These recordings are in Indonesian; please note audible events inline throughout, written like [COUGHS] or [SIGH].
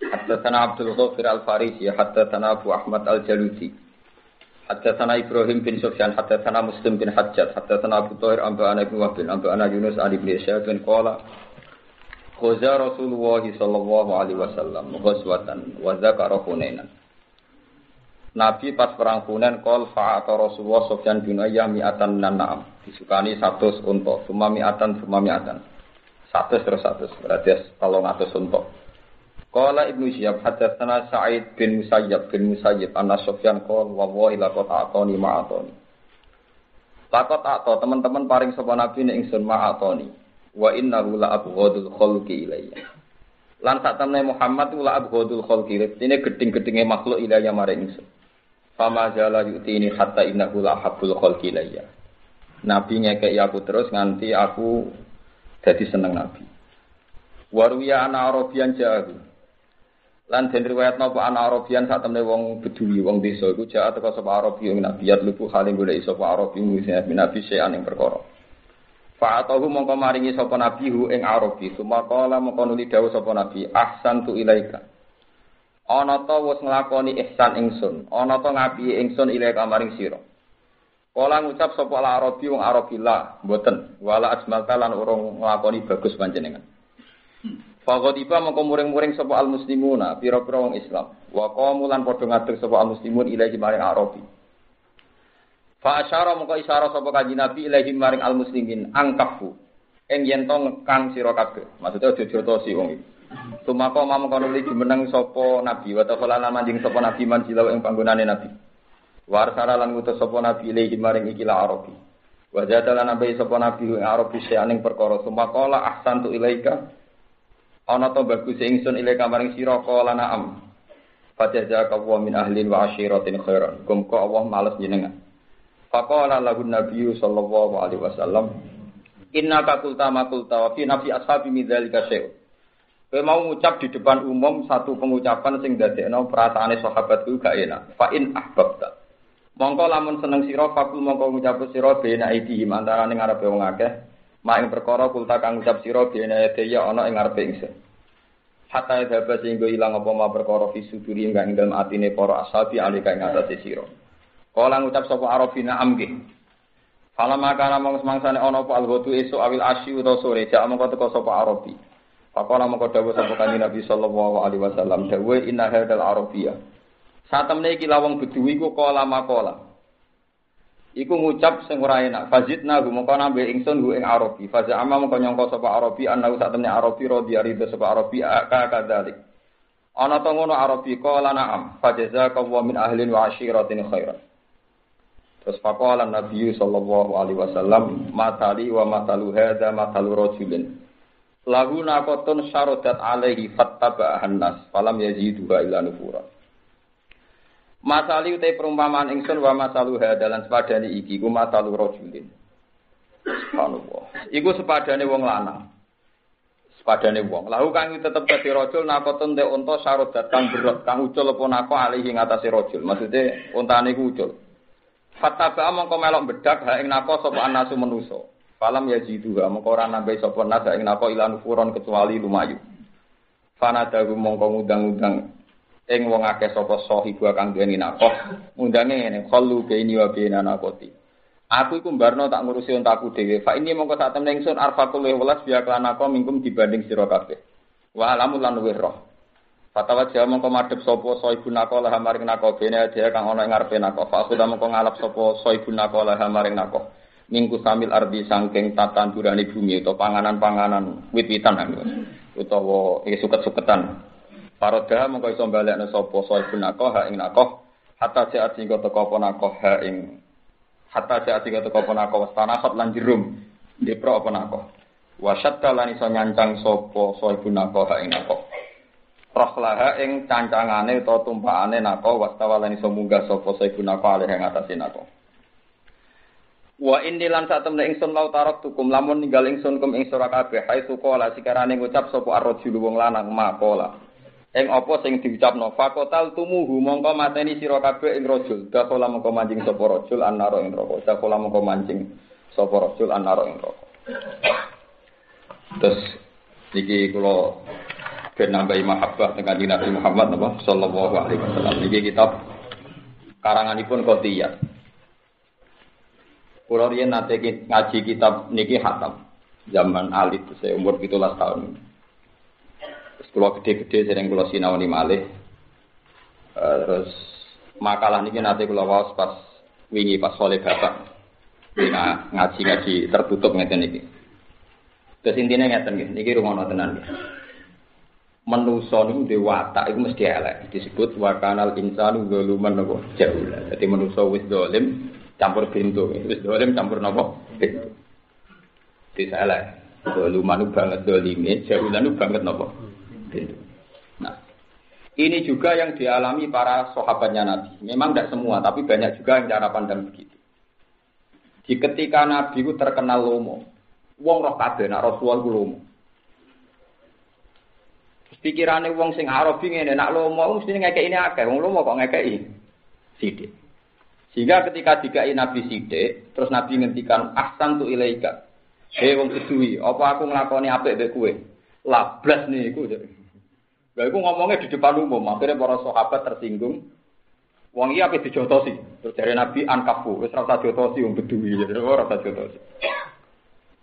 حدثنا عبد الغفر الفارسي حدثنا أبو أحمد الجلوسي حدثنا إبراهيم بن سفيان حدثنا مسلم بن حجاج حدثنا أبو طاهر أنبأنا ابن وهب أنبأنا يونس عن ابن شهاب قال غزا رسول الله صلى الله عليه وسلم غزوة وذكر حنينا Nabi pas perang Hunain kol fa'ata Rasulullah Sofyan bin Uyayyah mi'atan nan na'am. Disukani satu untuk, summa mi'atan, summa mi'atan. Satu terus satu, berarti kalau ngatus untuk. Qala Ibnu Syihab hadatsana Sa'id bin Musayyab bin Musayyib anna Sufyan qala wallahi laqad a'tani ma'atani. Laqad a'ta teman-teman paring sapa nabi nek ingsun ma'atani. Wa innahu la abghadul khalqi ilayya. Lan sak temne Muhammad la abghadul khalqi ini geding-gedinge makhluk ilayya maring ingsun. Fama jala yutini hatta innahu la habbul khalqi ilayya. Nabi ngekeki aku terus nganti aku jadi seneng Nabi. Waruya ana Arabian jahu. Lan den riwayat napa ana Arabian sak temne wong Bedui, wong desa iku jaa teka sapa Arabi ing nabiyat lupu haling golek sapa Arabi musih bin Nabi sean ing perkara. Fa'atahu mongko maringi sapa Nabi hu ing Arabi, sumaqala mongko nuli dawuh sapa Nabi, ahsan tu ilaika. Ana ta wis nglakoni ihsan ingsun, ana ta ngapi ingsun ilaika maring sira. Kala ngucap sapa Arabi wong Arabi la, mboten, wala asmalta lan urung nglakoni bagus panjenengan. Fagodiba mongko muring-muring sapa al muslimuna pira-pira wong Islam. Wa padha ngadeg sapa al muslimun ilahi maring Arabi. Fa asyara mongko isyara sapa kanjeng Nabi ilahi maring al muslimin angkafu. Ing yen to ngekang sira kabeh. Maksudnya aja jotosi wong iki. Tumako mamang kono li jumeneng nabi wa tafala lan manjing sapa nabi manjilau ing panggonane nabi. Warsara lan ngutus sapa nabi ilahi maring ikilah Arabi. Wa jadalan nabi sapa nabi ing Arabi seaning perkara sumakola ahsantu ilaika ana to bagus ingsun ile kamaring sira kala na'am Fajaza wa min ahlin wa asyiratin khairan. Kum ko Allah males jenengan. Faqala lahu Nabi sallallahu alaihi wasallam, "Inna ka kulta ma kulta wa fi nafi ashabi min dzalika syai'." Kowe mau ngucap di depan umum satu pengucapan sing dadekno perasaane sahabat ku gak enak. Fa in ahbabta. Mongko lamun seneng sira fakul mongko ngucap sira bena iki antarané ngarepe wong akeh mak ing perkara kulta kang ucap sira bene ya ana ing ngarepe ingsun. Hatta dhaba sehingga ilang apa ma perkara fi suduri ing dalem atine para ashabi alika ing atase sira. Kala ngucap sapa arafina amge Fala makana mong semangsane ana apa alghatu esuk awil asyi utawa sore jak mongko teko sapa arabi. Pakola mongko dawuh sapa kanjeng Nabi sallallahu alaihi wasallam dawuh inna hadal arabiyya Satemne iki lawang beduwi ku kala makola iku ngucap sing ora enak fazidna gu mongko nambe ingsun gu ing arabi. Faza amma mongko nyangka sapa arabi ana sak temne arabi radi arida sapa arabi ka kadalik ana to ngono arabi qala na'am fajazaka wa min ahlin wa ashiratin khairan. Terus faqala nabi sallallahu alaihi wasallam matali wa matalu hadza matalu rajulin. Lahu naqatun syaradat alaihi fattaba nas falam yazidu illa Masali utai perumpamaan ingsun wa masalu hadalan sepadane iki ku masalu rajulin. Subhanallah. Iku sepadane wong lanang. Sepadane wong. Lahu kang tetep dadi rajul nakotun te unta syarat datang berat kang ucul apa nako alihi ngatasé rajul. Maksude untane iku ucul. Fataba mongko melok bedak ha ing nako sapa anasu manusa. Falam yajidu ha mongko ora nambahi sapa nas ing nako ilan furon kecuali lumayu. Fanadahu mongko ngundang-undang ing wong akeh sapa sahibu kang duweni nakoh undange ngene khallu baini wa baina nakoti aku iku mbarno tak ngurusi untaku dhewe. Fa ini mongko sak temne ingsun arfaqul welas biya kelan aku mingkum dibanding sira kabeh. Wa alamu lan wirra Fatawa jawa mongko madhep sapa sahibu nakoh lah maring nakoh bene dia kang ana ing ngarepe nakoh fa aku mongko ngalap sapa sahibu nakoh lah maring nakoh minggu samil ardi sangking tatan durani bumi utawa panganan-panganan wit-witan utawa suket-suketan Paroda mengko iso balekno sapa sahibun ha ing nakoh hatta saat sing teko apa ha ing hatta saat sing teko apa nakoh wastanakhat lan jerum dipro apa nakoh wa syatta lan iso nyancang sapa sahibun ha ing nakoh rohlaha ing cancangane utawa tumpakane nako wastawalani iso munggah sapa saiku nako alih ing atase nako. Wa inni lan sak temne ingsun lau tarok tukum lamun ninggal ingsun kum ing sira kabeh hai sukola sikarane ngucap sapa arrojul wong lanang makola. Ing apa sing diucapno fakotal tumuhu mongko mateni sira kabeh ing rajul. Dakola mongko mancing sapa rajul annaro ing neraka. Dakola mongko mancing sapa rajul annaro ing neraka. Terus iki kula ben nambahi mahabbah dengan Nabi Muhammad napa sallallahu alaihi wasallam. Niki kitab karanganipun Qotiyah. Kula riyen nate ngaji kitab niki hatam zaman alit saya umur 17 tahun. Kula gede-gede sering kula sinawani malih. Uh, terus makalah niki nate kula waos pas wingi pas soleh bapak. Nah, ngaji-ngaji tertutup ngeten niki. Terus intinya ngeten niki, niki rungono tenan niki. Manusa niku dhewe watak iku mesti elek. Disebut wa kanal insanu zaluman napa jahula. Dadi manusa wis zalim campur pintu. Wis zalim campur napa pintu. Bisa elek. Zaluman banget zalime, jahulan banget napa pintu. Nah, ini juga yang dialami para sahabatnya Nabi. Memang tidak semua, tapi banyak juga yang cara pandang begitu. Di ketika Nabi itu terkenal lomo, wong roh kabeh nak Rasulullah ku lomo. Pikirane wong sing Arabi ngene nak lomo mesti ngekeki ini akeh, wong lomo kok ngekeki sithik. Sehingga ketika dikai Nabi sithik, terus Nabi ngendikan ahsan tu ilaika. Hei wong kedui, apa aku nglakoni apik mbek kowe? Lablas niku. Lha iku ngomongnya di depan umum, akhirnya para sahabat tersinggung. Wong iki ape dijotosi. Terus dari Nabi ankafu, wis ora usah jotosi wong bedui, ora usah jotosi.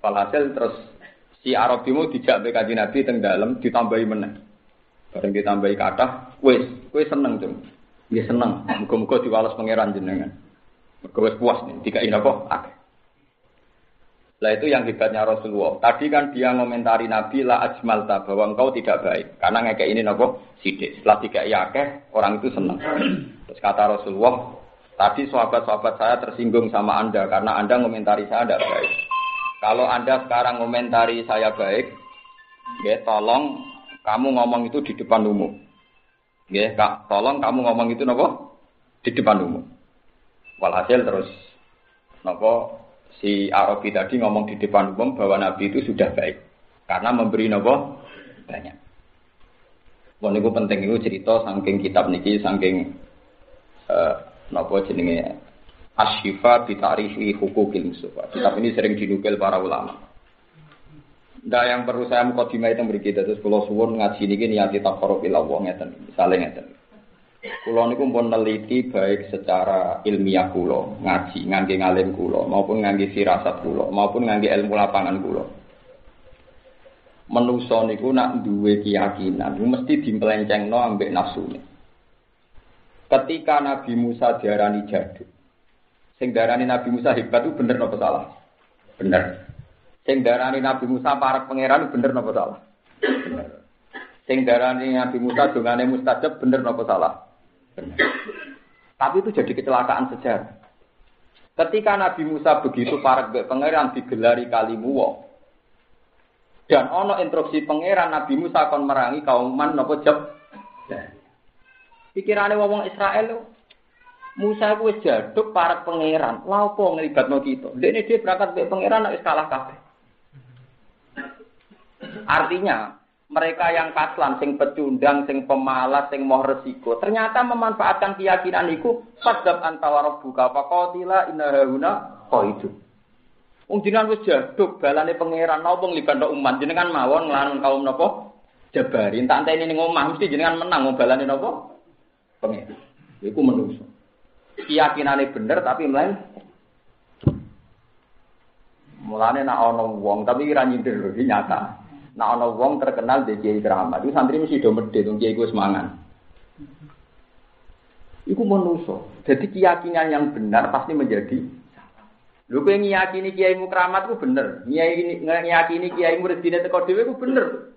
Walhasil terus si Arabi mau dijak be kanjeng Nabi teng dalem ditambahi meneh. Bareng ditambahi kathah, wis, kowe seneng, Cung. Nggih seneng. Muga-muga diwales pangeran jenengan. Mergo wis puas nih, dikai napa? Akeh. Lah itu yang hebatnya Rasulullah. Tadi kan dia ngomentari Nabi la ajmalta bahwa engkau tidak baik karena ngekek ini nopo sidik. Setelah tiga akeh orang itu senang. Terus kata Rasulullah, tadi sahabat-sahabat saya tersinggung sama anda karena anda ngomentari saya tidak baik. Kalau anda sekarang ngomentari saya baik, ya tolong kamu ngomong itu di depan umum. Ya, kak, tolong kamu ngomong itu nopo di depan umum. Walhasil terus nopo si Arabi tadi ngomong di depan umum bahwa Nabi itu sudah baik karena memberi nopo banyak. Wah niku penting itu cerita saking kitab niki saking uh, nopo jenenge Asyifa bitarifi hukukil musufa. Kitab ini sering dinukil para ulama. Ndak yang perlu saya mukadimah itu beri kita terus kalau suwun ngaji niki niati taqarrub ila Allah ngeten. Ngeten. Kulo niku pun neliti baik secara ilmiah kulo, ngaji, ngangge ngalim kulo, maupun ngangge firasat kulo, maupun ngangge ilmu lapangan kulo. Menuso niku nak duwe keyakinan, mesti dimpelencengno ambek nafsune. Ketika Nabi Musa diarani jaduk, sing darani Nabi Musa hebat itu bener napa salah? Bener. Sing darani Nabi Musa para pangeran bener napa salah? Bener. Sing darani Nabi Musa dongane mustajab bener napa salah? Tapi itu jadi kecelakaan sejarah. Ketika Nabi Musa begitu para pangeran digelari kalimuwo, dan ono instruksi pangeran Nabi Musa akan merangi kaum man nopo jeb. Pikirane wong Israel Musa ku wis jaduk para pangeran. Lha opo nglibatno kita? Dene dia berangkat ke pangeran nek kalah kabeh. Artinya, mereka yang kaslan, sing pecundang, sing pemalas, sing mau resiko, ternyata memanfaatkan keyakinan itu sadab antawara buka fakotila inahuna itu. Wong jenengan wis jaduk balane pangeran napa nglibatno umat jenengan mawon nglawan kaum napa jabari tak enteni ning omah mesti jenengan menang wong balane napa pangeran. Iku menungso. Keyakinane bener tapi melain Mulane nak ana wong tapi ora nyindir nyata. Nah ana wong terkenal di Kiai Keramat, itu santri mesti do medhit wong Kiai ku semangan. Iku manusa. Jadi keyakinan yang benar pasti menjadi Lho kowe ngiyakini Kiai mu keramat ku bener. Ngiyakini ngiyakini Kiai mu rezine teko dhewe ku bener.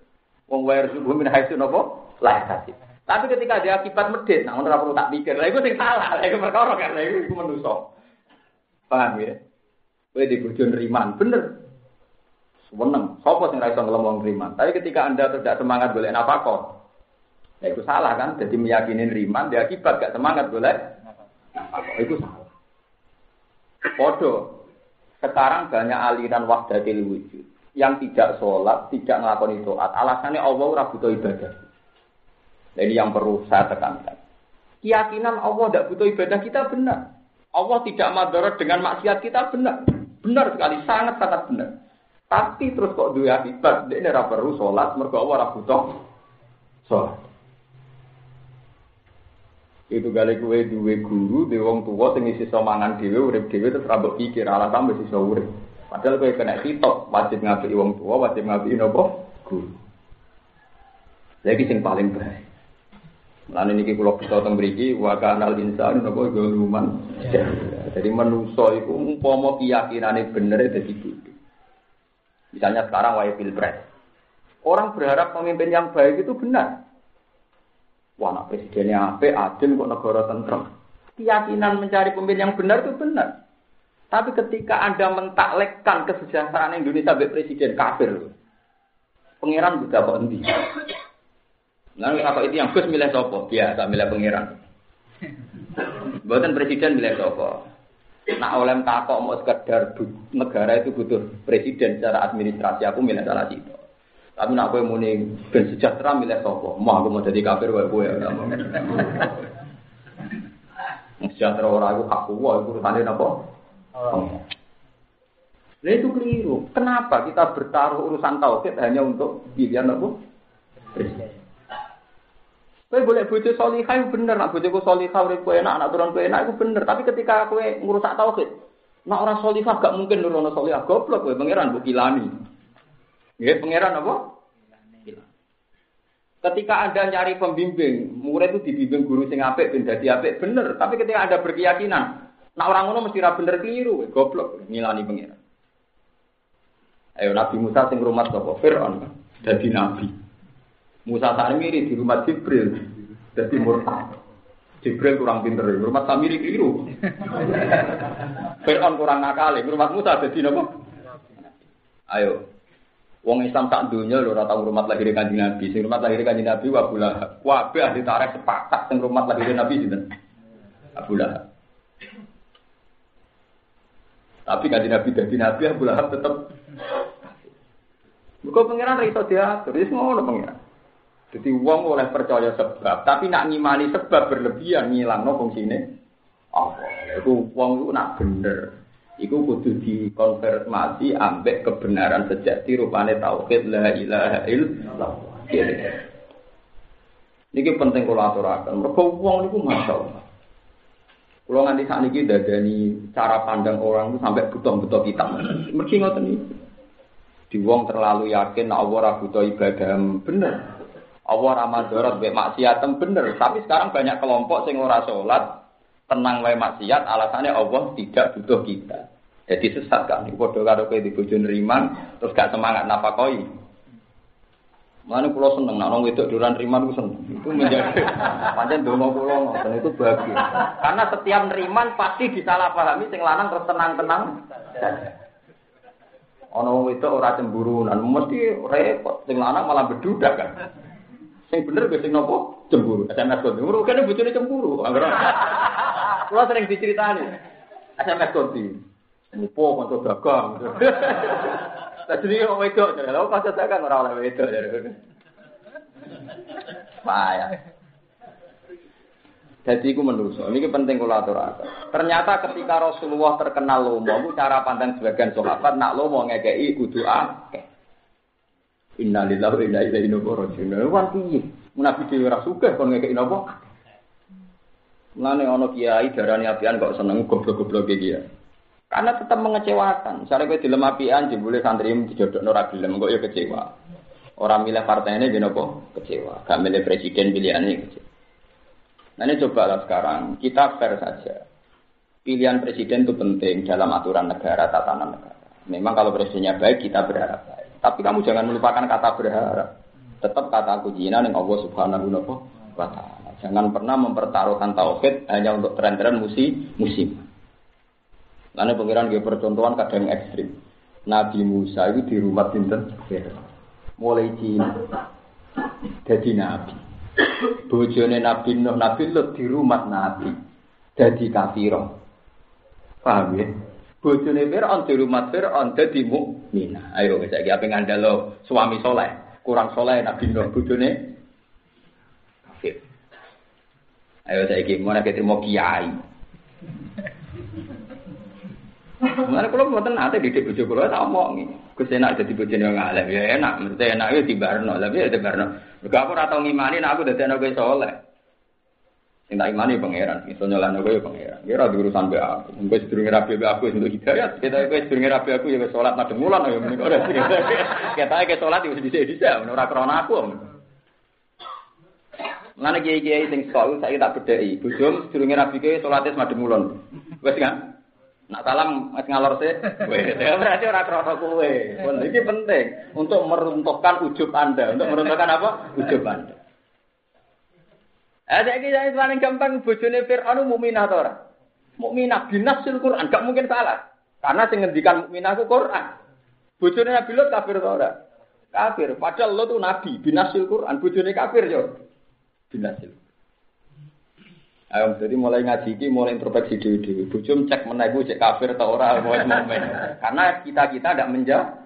Wong wae subuh min haitsu napa? Lah kasih. Tapi ketika ada akibat medit, nah ora perlu tak pikir. Lah iku sing salah, lah iku perkara kan, lah iku manusa. Paham ya? Kowe di bojo nriman, bener. Seneng. Sopo sing ra iso ngelem wong Tapi ketika Anda tidak semangat golek nafkah, Ya, itu salah kan? Jadi meyakini riman, dia akibat gak semangat boleh. Itu salah. Podo. Sekarang banyak aliran wahdatil wujud yang tidak sholat, tidak ngelakoni doa. Alasannya Allah ora butuh ibadah. Jadi yang perlu saya tekankan. Keyakinan Allah tidak butuh ibadah kita benar. Allah tidak madarat dengan maksiat kita benar. Benar sekali, sangat sangat benar. Tapi terus kok dua akibat, dia ora perlu sholat, mergo ora butuh sholat. Itu kali kue duwe guru, duwe wong tua sing isi somangan dhewe urip dhewe terus rambut pikir alasan wis iso urip. Padahal kue kena sitok, wajib ngapi wong tua, wajib ngapi nopo guru. Lagi sing paling baik. Lan ini kula bisa teng mriki wa kanal insan napa goluman. Jadi manusa iku umpama keyakinane bener dadi kudu. Misalnya sekarang wae pilpres. Orang berharap pemimpin yang baik itu benar. Wah, nak presidennya apa, adil kok negara tentrem. Keyakinan mencari pemimpin yang benar itu benar. Tapi ketika Anda mentaklekkan kesejahteraan Indonesia sebagai presiden kafir, pangeran juga? Lalu apa itu yang Gus milih sopo? Biasa milih pangeran. Bukan presiden milih sopo. Nak oleh takok mau sekedar negara itu butuh presiden secara administrasi, aku milih salah itu. Tapi nak kowe muni ben sejahtera milih sapa? Mau aku mau jadi kafir kowe ya. Sejahtera ora aku aku wae urusane napa? Oh. Nah itu keliru. Kenapa kita bertaruh urusan tauhid hanya untuk pilihan apa? Kowe boleh bojo salihah bener, nak bojoku salihah urip kowe enak, anak turun kowe enak itu bener. Tapi ketika kowe ngurusak tauhid, nak orang salihah gak mungkin nurono salihah goblok kowe pangeran mbok ilani. Ya, pangeran apa? Ketika Anda nyari pembimbing, murid itu dibimbing guru sing apik ben dadi apik bener, tapi ketika Anda berkeyakinan, nah orang ngono mesti ra bener keliru, goblok ngilani pangeran. Ayo Nabi Musa sing rumah sapa Firaun dadi nabi. Musa Samiri di rumah Jibril dadi murtad. Jibril kurang pinter, rumah Samiri keliru. Firaun kurang nakal, rumah Musa dadi napa? Ayo, Wong Islam tak dunia lho ora tau rumah lahir kanjeng Nabi. Sing rumah lahir kanjeng Nabi wa Abu Lahab. Kabeh ahli sepakat sing rumah lahir Nabi sinten? Abu. Tapi kanjeng Nabi dadi Nabi Abu Lahab tetep Mergo pangeran ra iso diatur, wis ngono pangeran. Jadi wong oleh percaya sebab, tapi nak ngimani sebab berlebihan ngilangno fungsine apa. Iku wong iku nak bener Iku kudu dikonfirmasi ambek kebenaran sejati rupane tauhid la ilaha illallah. Niki penting kula aturaken. Mergo wong niku masyaallah. Kula nganti sakniki dadani cara pandang orang itu sampai butuh-butuh kita. Mergi ngoten iki. Di wong terlalu yakin nek Allah ora butuh ibadah bener. Allah ora madharat mek maksiat bener. Tapi sekarang banyak kelompok sing ora salat, tenang wae maksiat alasannya Allah tidak butuh kita. Jadi sesat kan, iku padha karo kowe di bojo neriman terus gak semangat napakoi. Mana pulau seneng, nak nong itu duran riman itu seneng. Itu menjadi [LAUGHS] panjang dongo pulau dan itu bagus. Karena setiap neriman pasti disalahpahami, sing lanang terus tenang-tenang. Ono itu ora cemburu, dan mesti repot. Sing lanang malah bedudak kan. Sing bener gue sing nopo cemburu. SMS konti. Muru kan bojone cemburu. Kulo sering diceritani. SMS konti. Mupo kanca dagang. Tadi wong wedok, lha kanca dagang ora oleh wedok. Payah. Jadi itu menuso. Ini penting kalau. Ternyata ketika Rasulullah terkenal lomo, cara pandang sebagian sahabat nak lomo ngekei kudu akeh. Innalillahi wa inna ilaihi raji'un. Wan piye? Nabi dhewe ora sugih kon ngekeki napa? Mulane ana kiai darani apian kok seneng goblok-goblok iki ya. Karena tetap mengecewakan. Misalnya gue dilem apian, jebule santri dijodok ora gelem, kok ya kecewa. Orang milih partainya gini kok kecewa. Gak milih presiden pilihannya kecewa. Nah ini cobalah sekarang, kita fair saja. Pilihan presiden itu penting dalam aturan negara, tatanan negara. Memang kalau presidennya baik, kita berharap. Tapi kamu jangan melupakan kata berharap. Tetap kata kuncinya yang Allah subhanahu wa ta'ala. Jangan pernah mempertaruhkan tauhid hanya untuk tren-tren musim. musim. Karena pengiran dia percontohan kadang ekstrim. Nabi Musa itu di rumah Sinten Mulai Cina. Jadi Nabi. Bojone Nabi Nuh, Nabi Lut di rumah Nabi. Jadi kafirah. Paham ya? Bojone Fir'aun di rumah Fir'aun dadi mukminah. Ayo wis saiki ape ngandalo suami soleh. Kurang soleh Nabi Nuh bojone kafir. Ayo saiki mau nek mau kiai. Mana kalau mau tenang, nanti didik bojo kalau tak omongi. Gus enak jadi bojo yang alim ya enak, mesti enak ya di barno, tapi ya di barno. Gak aku ratau ngimani, nah aku jadi anak soleh. Sing tak imani pangeran, iso nyolano kowe ya pangeran. Ya ora urusan be aku. Engko sedurunge rabi be aku untuk hidayat. Kita kowe sedurunge rabi aku ya wis salat madhep mulan ya mrene ora. Kita ke salat wis dhisik-dhisik ora krana aku. Mulane kiai-kiai sing sekolah saya tak bedheki. Bojom sedurunge rabi kowe salate madhep mulan. Wis kan? Nak salam mas ngalor sih, ya berarti orang krono kue. Ini penting untuk meruntuhkan ujub anda, untuk meruntuhkan apa? Ujub anda. Eh, saya kira paling gampang bojone Fir'aun mukminah atau orang? Mukminah binasil Quran, gak mungkin salah. Karena sing ngendikan mukminah itu Quran. Bojone Nabi Lot kafir atau orang? Kafir. Padahal lo tuh nabi binasil Quran, bojone kafir yo. Binasil. Ayo, jadi mulai ngaji ini, mulai introspeksi diri diri. Bujum cek menaik cek kafir atau orang, mau momen. Karena kita kita tidak menjawab.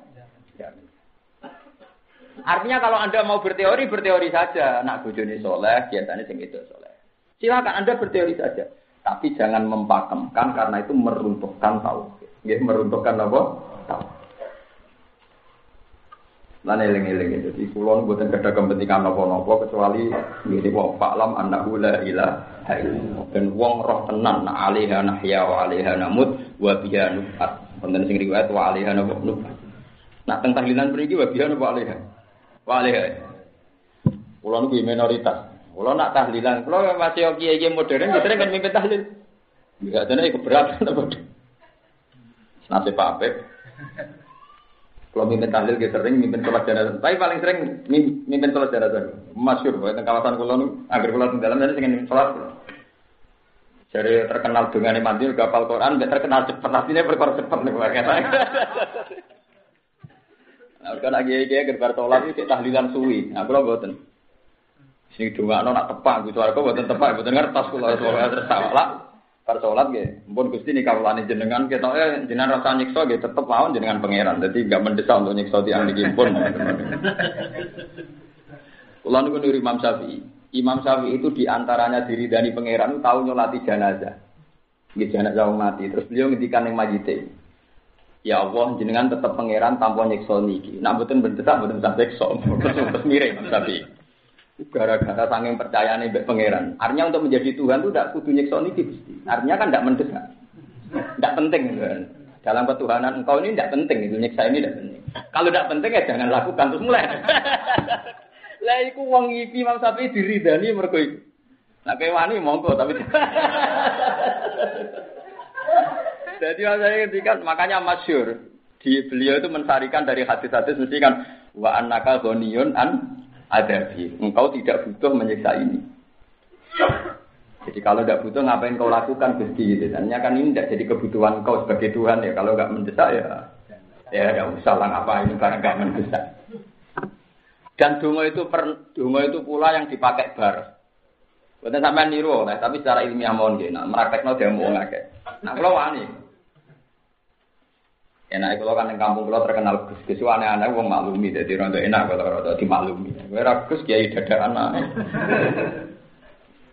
Artinya kalau anda mau berteori berteori saja. Nak bujuni soleh, biasanya sing itu soleh. Silakan anda berteori saja. Tapi jangan mempakemkan karena itu meruntuhkan tahu. Ya, meruntuhkan apa? Tahu. Lan eling-eling jadi kula nu boten gadah kepentingan napa-napa kecuali ngene wong faklam annahu la ilaha illallah. Dan wong roh tenan na alaiha nahya wa alaiha namut wa biha nufat. Wonten sing riwayat wa alaiha nufat. Nah teng tahlilan mriki wa biha wa alaiha. Wa alaiha. Kula nu minoritas. Kula nak tahlilan, kula masih kiai-kiai modern ya sering kan mimpin tahlil. Enggak ada keberatan [LAUGHS] apa. Nasib Pak. Kalau mimpin tahlil kita sering mimpin sholat jenazah. Tapi paling sering mimpin sholat jenazah. Masyur, di kawasan kulo nu agar kulo dalam nanti ingin sholat. Jadi terkenal dengan mandi kapal Quran, terkenal cepat. Artinya berkor cepat nih. Nah, kan lagi kayak gerbar sholat itu tahlilan suwi. Nah, kulo buatin. Sing dua nak tepak gitu. Aku buatin tepak, buatin ngertas kulo soalnya terus salah. Bar sholat nggih, mpun Gusti nika kawulane jenengan ketoke jenengan rasa nyiksa nggih tetep mawon jenengan pangeran. Dadi enggak mendesak untuk nyiksa tiyang niki pun. Kula niku niru Imam Syafi'i. Imam Syafi'i itu di antaranya diri dari pangeran tahu nyolati jenazah. Nggih jenazah mati. Terus beliau ngendikan ning majite. Ya Allah, jenengan tetap pangeran tanpa nyiksa niki. Nak mboten mendesak mboten sampai nyiksa. Terus mirip Syafi'i. Gara-gara saking percaya nih mbak pangeran. Artinya untuk menjadi Tuhan itu tidak kudu nyiksa niki Artinya kan tidak mendesak. Tidak penting. Kan? Dalam ketuhanan engkau ini tidak penting. Itu nyiksa ini tidak penting. Kalau tidak penting ya jangan lakukan. Terus mulai. [LAUGHS] Lah iku wong iki Imam Syafi'i diridani mergo iku. Nah kayak wani monggo tapi [LAUGHS] Jadi saya kan makanya masyur di beliau itu mensarikan dari hadis-hadis mesti kan wa annaka ghaniyun an adabi. Engkau tidak butuh menyiksa ini. Jadi kalau tidak butuh ngapain kau lakukan Gusti gitu. Tanya kan ini tidak jadi kebutuhan kau sebagai Tuhan ya. Kalau nggak mendesak ya ya nggak usah lah ngapain barang nggak mendesak. Dan dungo itu per, dungo itu pula yang dipakai bar. Bukan sampai niru, nah, tapi secara ilmiah mohon gini. Nah, no dia mau ngake. Nah, kalau wani, Enak kalau kan yang kampung kalau terkenal gus gus aneh-aneh wong maklumi jadi rontok enak kalau rontok dimaklumi. Mereka gus kiai dada anak.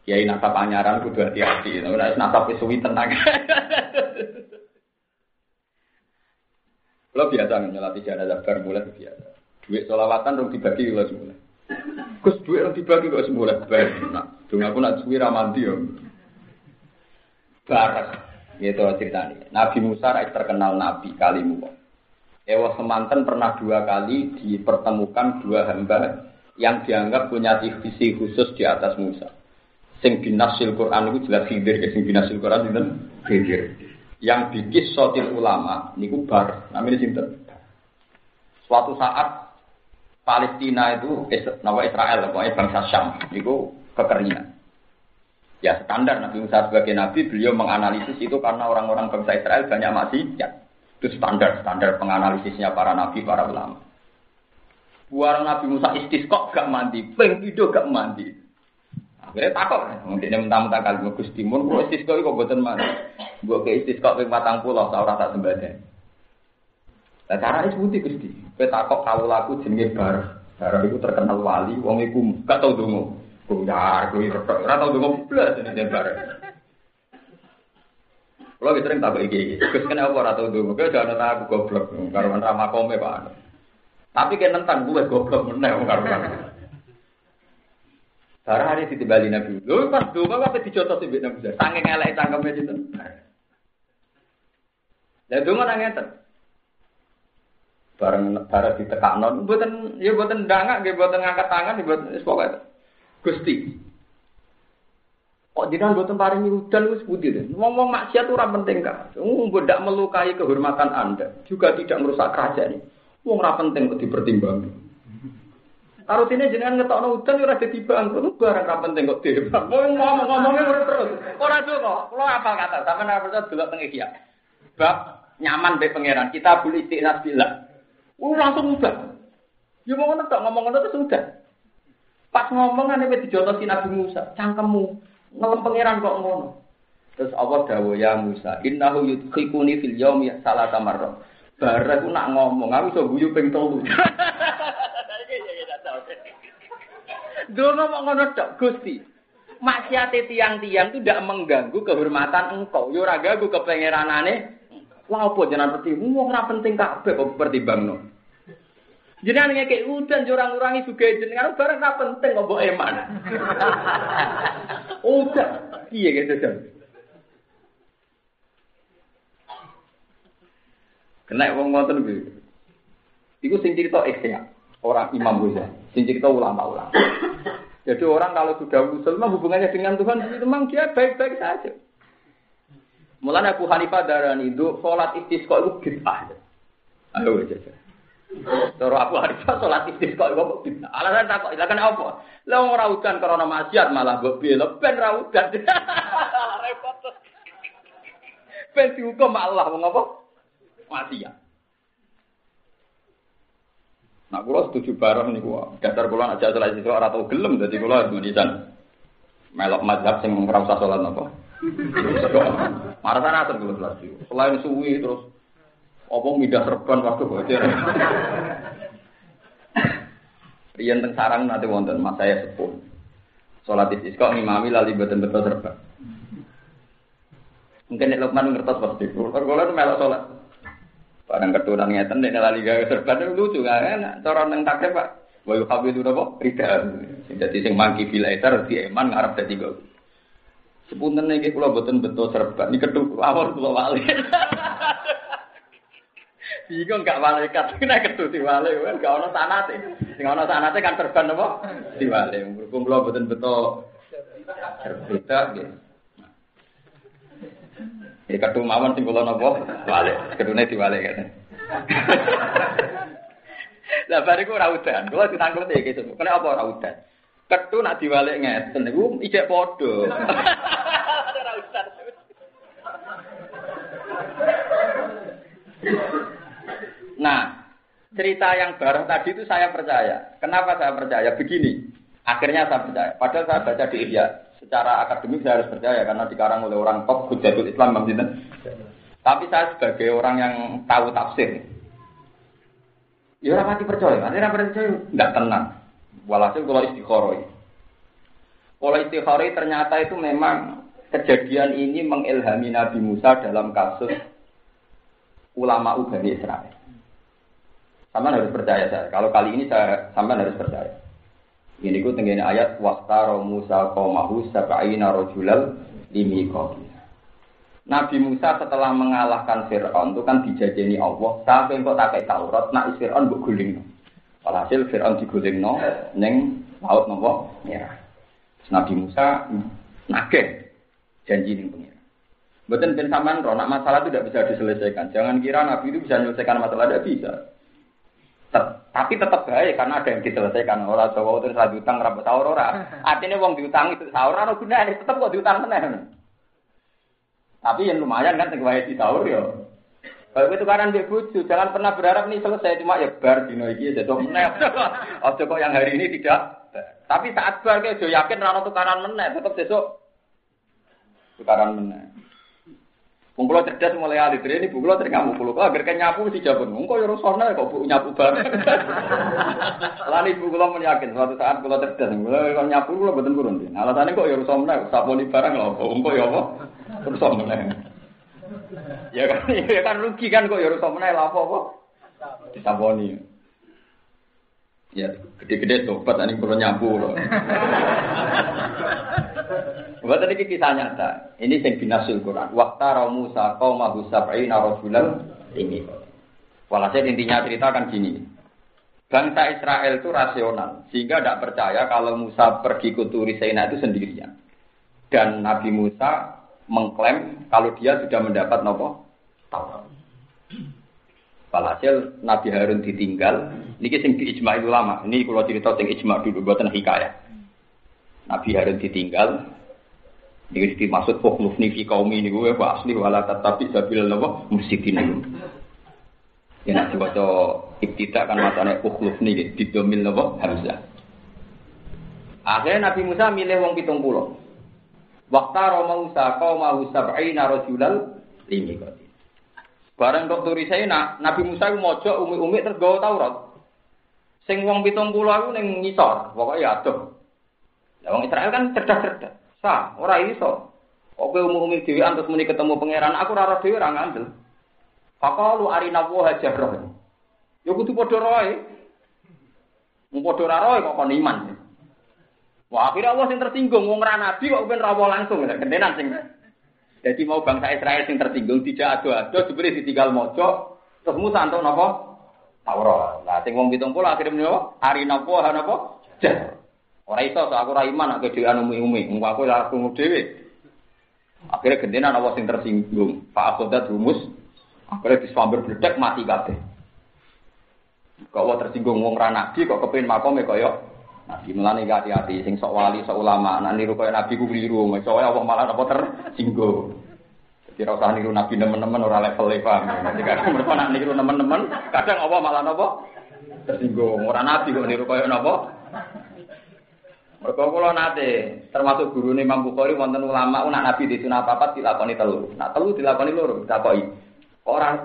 Kiai nasab panyaran kudu hati-hati. Nek nasab suwi tenang. Kalau biasa nyelati jenazah bar mulai biasa. Duit solawatan dong dibagi kalau semula. Gus duit dong dibagi kalau semula. Bar. Nah, dong aku nak suwi ramanti yo. Barak. Gitu ceritanya. Nabi Musa terkenal Nabi kalimu. Ewa semanten pernah dua kali dipertemukan dua hamba yang dianggap punya visi khusus di atas Musa. Sing binasil Quran itu jelas hidir, sing binasil Quran itu hidir. Yang bikis sotil ulama niku bar, namanya sinten. Suatu saat Palestina itu nama Israel, pokoknya bangsa Syam, niku kekeringan. Ya standar Nabi Musa sebagai Nabi, beliau menganalisis itu karena orang-orang bangsa Israel banyak maksiat. Itu standar, standar penganalisisnya para Nabi, para ulama. Buar Nabi Musa istisqok gak mandi, peng itu gak mandi. Akhirnya takut, mungkin dia mentah-mentah kali gue Gusti Mun, gue istisqa kok buatan mana? Gue ke istisqa ping patang pulau, seorang tak sembadan. Nah cara itu putih Gusti, gue takut kau laku jenenge bar, bar itu terkenal wali, wong iku gak tau dungu, ya, gue retok, gak tau dungu belas ini bar. Kalau kita sering takut iki, Gus kenapa ora tau dungu, gue jangan aku goblok, ramah kome pak. Tapi kan nentang gue goblok meneh karuan. Barang hari ditibali Nabi. Lho pas donga apa dicotos mbek Nabi. Saking elek cangkeme itu. Lah donga nang ngeten. Bareng bareng ditekakno mboten ya mboten ndangak nggih mboten ngangkat tangan mboten wis pokoke. Gusti. Kok jenengan mboten paringi udan wis putih deh. Ngomong maksiat ora penting kak. Wong tidak melukai kehormatan Anda, juga tidak merusak kerajaan ini. Wong ora penting kok dipertimbangkan. Harus ini jenengan ngetokno udan ora dadi bangkrut barang ra penting kok dhewe. Ngomong-ngomongnya ora terus. Ora tuh kok. Kulo apa kata sampean ora percaya delok teng iki Bab nyaman be pangeran. Kita boleh istiqnas bila. Uh langsung udah. Ya mau ngono tok ngomong ngono terus udah. Pas ngomong ane wis dijotosi Nabi Musa, cangkemmu ngelem pangeran kok ngono. Terus Allah dawuh ya Musa, innahu yudkhikuni fil yaumi salata marrah. Bareng aku nak ngomong, aku iso guyu ping 3. [LAUGHS] Dono mau ngono tok, Gusti. Maksiat tiang-tiang itu tidak mengganggu kehormatan engkau. Yo ora ganggu kepengeranane. Lah apa jenengan peti wong ora penting kabeh kok pertimbangno. Jenengan ngekek udan jurang ngurangi juga jenengan bareng ora penting kok mbok eman. [LAUGHS] Udah, iya gitu kan. Kena wong ngoten kuwi. Iku sing cerita orang Imam Ghazali, sing cerita ulama-ulama. [COUGHS] Jadi orang kalau sudah usul hubungannya dengan Tuhan itu memang dia baik-baik saja. Mulanya Abu Hanifah darah itu sholat istisqa itu bid'ah. Ayo aja. Terus Abu Hanifah sholat istisqa itu bid'ah. Alasan tak kok, kan apa? Lah ora udan karena maksiat malah mbok bela ben ra udan. [LAUGHS] Repot. Ben dihukum Allah mengapa? Maksiat. Nah, kulo setuju bareng nih kulo. Dasar kulo aja sholat itu orang tahu gelem, jadi kulo menisan melok mazhab sing ora usah sholat apa. Marah sana itu. Selain suwi terus apa midah serban waktu bocor. Rian teng sarang nanti wonten mas saya sepuh. Sholat istisqa ngimami lali betul betul serban. Mungkin nek Lukman ngertos pasti. Kulo melok sholat. Barang keturunan ngeten nek lali gawe serban lucu gak enak. Cara nang takrib Pak. Wa yuhabilu napa? Rida. Dadi sing mangki bil etar di eman ngarep dadi go. Sepunten iki kula boten beto serban. Iki ketu awal kula wali. [LAUGHS] Bingung gak malaikat nek ketu diwale kan gak ono sanate. Sing ono sanate kan serban apa? Diwale. Berhubung kula boten beto serban nggih. Ya kadung mawon sing kula napa? Wale. Kedune diwale kan. [LAUGHS] Lah bariku ora udan. Kula ditangkep iki gitu. Kene apa ora udan? Ketu nak diwale ngeten niku ijek padha. [LAUGHS] Ora udan. Nah, cerita yang baru tadi itu saya percaya. Kenapa saya percaya? Begini. Akhirnya saya percaya. Padahal saya baca di Ihya secara akademik saya harus percaya karena dikarang oleh orang top Hujatul Islam Bang Tapi saya sebagai orang yang tahu tafsir, ya orang mati percaya, nanti orang percaya nggak tenang. Walhasil kalau istikharoi. Kalau istikharoi ternyata itu memang kejadian ini mengilhami Nabi Musa dalam kasus ulama Ubani Israel. Sama harus percaya saya. Kalau kali ini saya sama harus percaya. Ini ku tenggene ayat wastaro Musa qaumahu sab'ina rajulal limiqati. Nabi Musa setelah mengalahkan Fir'aun itu kan dijajeni Allah sampai kok tak Taurat nak Fir'aun mbok guling. Walhasil Fir'aun digulingno ning laut nopo merah. Nabi Musa nageh janji ning pengira. Betul ben sampean nak masalah itu tidak bisa diselesaikan. Jangan kira Nabi itu bisa menyelesaikan masalah tidak bisa. Tapi tetap baik karena ada yang diselesaikan. Orang Jawa terus lagi utang rapat sahur ora. [LAUGHS] Artinya wong diutang itu sahur ora gunane, tetap kok diutang meneh. Tapi yang lumayan kan sing wae di sahur ya. Kalau itu karena dia bucu, jangan pernah berharap ini selesai cuma ya bar dino iki jadi meneh. [LAUGHS] Ojo kok yang hari ini tidak Tapi saat bar kayak yakin rano tukaran meneh, tetep besok tukaran meneh. Wong kula cerdas mulai alit ini bu kula ngamuk kula agar kan nyapu si jabun. Wong kok ya rusona kok bu nyapu bareng. [LAUGHS] Lan ibu kula yakin suatu saat kula cerdas kula kok nyapu kula mboten kurun. Alasane kok ya rusona saponi barang lho. Wong kok ya apa? Rusona. Ya kan [LAUGHS] ya kan rugi kan kok ya rusona lha apa apa? Disaponi. Ya, gede-gede tobat ini perlu nyapu loh. [LAUGHS] Buat tadi kisah nyata. Ini yang binasul Quran. Waktu Musa kau mahu sab'ina rasulan ini. Walhasil intinya cerita kan gini. Bangsa Israel itu rasional. Sehingga tidak percaya kalau Musa pergi ke Turi Sena itu sendirian. Dan Nabi Musa mengklaim kalau dia sudah mendapat nopo Taurat. Walhasil Nabi Harun ditinggal. Ini sing ijma itu lama. Ini kalau cerita sing ijma dulu buatan hikayah. Nabi Harun ditinggal. Ini dimaksud fukhlufni fi kaum ini gue pak asli wala tetapi sabil apa musikin Ya nak dibaca ibtidak kan matanya fukhlufni gitu didomil apa hamzah. Akhirnya Nabi Musa milih wong pitung pulau. Waktu Musa kau mau sab'ina rajulal limi kau. Bareng tok turi saya nak Nabi Musa ku mojo umi-umi terus gawa Taurat. Sing wong 70 aku ning ngisor, pokoke ya. Lah wong Israel kan cerdas-cerdas. Sah, ora iso. Kok kowe umi-umi dhewe antus muni ketemu pangeran, aku ora ora dhewe ora ngandel. Faqalu arina wa hajarah. Ya kudu padha roe. Mung padha ora roe kok kon iman. Wah, akhirnya Allah sing tersinggung wong ra nabi kok ben rawo langsung, gendenan sing jadi mau bangsa Israel yang tersinggung tidak ado-ado diberi ditinggal mojo terus Musa antuk napa? Taurat. Lah sing wong 70 akhirnya menapa? Hari napa ha napa? Jar. Ora iso sak aku ora iman nek dhewean umi-umi. Engko aku ora krungu dhewe. Akhirnya gendenan apa sing tersinggung. Pak Akodat rumus. Akhirnya disambar bledek mati kabeh. Kok tersinggung wong ra nabi kok kepengin makome kaya Nabi melani hati-hati, sing sok wali, sok ulama, nah niru kaya nabi ku keliru, soalnya Allah malah apa tersinggung. Jadi rasa niru nabi teman-teman orang level paham. Nanti kadang mereka nak niru teman-teman, kadang Allah malah apa tersinggung. Orang nabi kok niru kaya apa? Mereka kula nate, termasuk guru nih Imam Bukhari wonten ulama nak nabi di sunah papat dilakoni telu. Nah telu dilakoni loro, ditakoki. Orang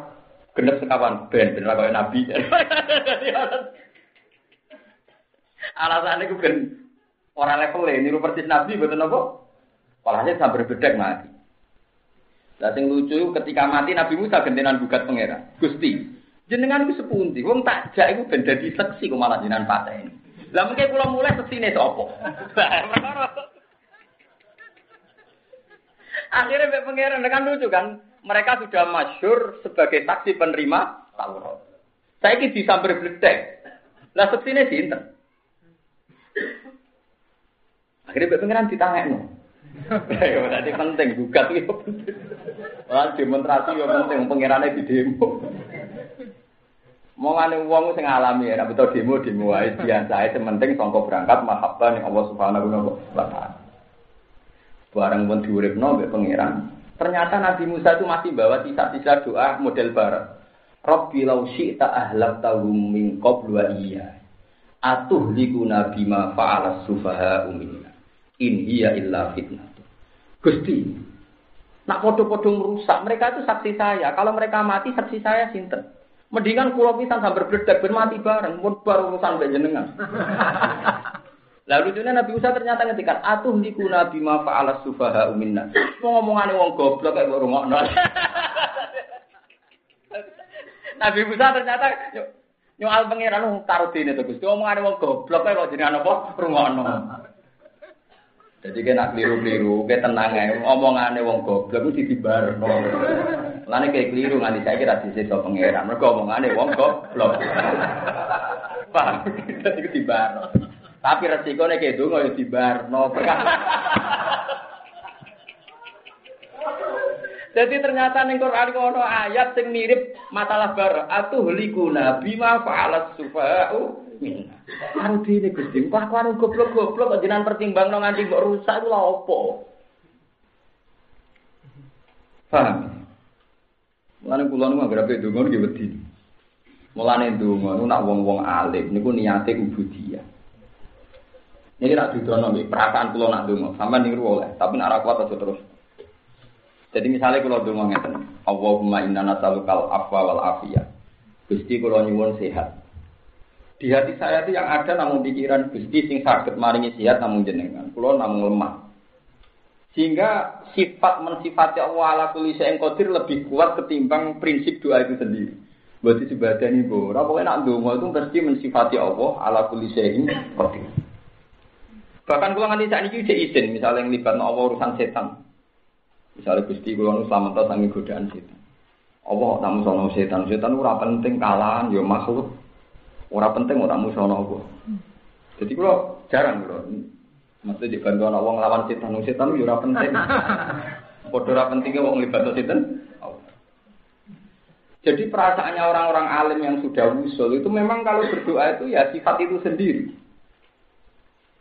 genep sekawan ben ben kaya nabi. [LAUGHS] Alasannya gue ben orang level ini, niru persis Nabi betul nopo. Walhasil sampai bedek mati. Lah sing lucu ketika mati Nabi Musa gentenan gugat pangeran. Gusti, jenengan iku sepundi? Wong tak jak iku ben dadi seksi kok malah jenengan pateni. Lah mungkin kula mulai seksine sapa? Akhirnya Mbak Pangeran kan lucu kan, mereka sudah masyur sebagai saksi penerima Taurat. Saya ini disambar bledek. Lah seksine sinten? Akhirnya Mbak Pangeran ditangekno. Ya berarti penting gugat itu penting. Orang demonstrasi ya penting pangerane di demo. Mau ngane uang sing alami ya, betul demo demo ae biasa ae penting sangka berangkat mahabbah ning Allah Subhanahu wa taala. Barang pun diuripno mbek pangeran. Ternyata Nabi Musa itu masih bawa sisa-sisa doa model barat. Rabbi law syi'ta ahlaqtahum min qablu iya. Atuh likuna bima fa'ala sufaha umina in hiya illa fitnah. Gusti, nak podo-podo merusak, mereka itu saksi saya. Kalau mereka mati, saksi saya sinten. Mendingan kulo pisan sambil berbedak bermati bareng, pun baru urusan mbek jenengan. [LAUGHS] Lalu lucunya Nabi Musa ternyata ngendikan atuh liku nabi ma fa'ala sufaha minna. Mau ngomongane wong goblok kayak rungokno. [LAUGHS] Nabi Musa ternyata nyual pangeran taruh dene to Gusti ngomongane wong goblok kayak jenengan apa rungokno. Jadi kena keliru-keliru, kayak tenang ya, omongannya wong goblok itu dibarno. Lani kayak keliru nganti saya kira di situ pangeran, mereka omongannya wong goblok. Paham? Jadi dibarno. Tapi resikonya kayak itu nggak dibarno. Jadi ternyata ning Quran ono ayat sing mirip masalah bar atuh likuna bima fa'alat sufa'u minna. Karo dene Gusti, kelakuan goblok-goblok kok jenengan pertimbangno nganti mbok rusak iku lha opo? Paham? Mulane kula nu ape donga nggih wedi. Mulane donga nu nak wong-wong alim niku niate ubudiyah. Ini nak didono nggih, perasaan kula nak donga, sampean niru oleh, tapi nak ra kuat aja terus. Jadi misalnya kalau donga ngeten, Allahumma inna nas'alukal afwa wal afiyah. Gusti kula nyuwun sehat. Di hati saya itu yang ada namun pikiran Gusti sing sakit maringi sehat namun jenengan. Kula namun lemah. Sehingga sifat mensifati Allah ala kulli syai'in qadir lebih kuat ketimbang prinsip doa itu sendiri. Berarti sebadan ibu, ora pokoke nak donga itu mesti mensifati Allah ala kulli syai'in qadir. Bahkan kalau nganti saat ini izin, misalnya yang libat Allah urusan setan. Misalnya Gusti kalau nu selamat sangi godaan setan. Allah tak sono setan, setan ora penting kalah, yo ya makhluk. Ora penting ora sono Allah. Jadi kalau jarang kalau Maksudnya di bantuan Allah ngelawan setan, setan ya ora penting. [LAUGHS] Padha ora pentingnya wong libat setan. Jadi perasaannya orang-orang alim yang sudah usul itu memang kalau berdoa itu ya sifat itu sendiri.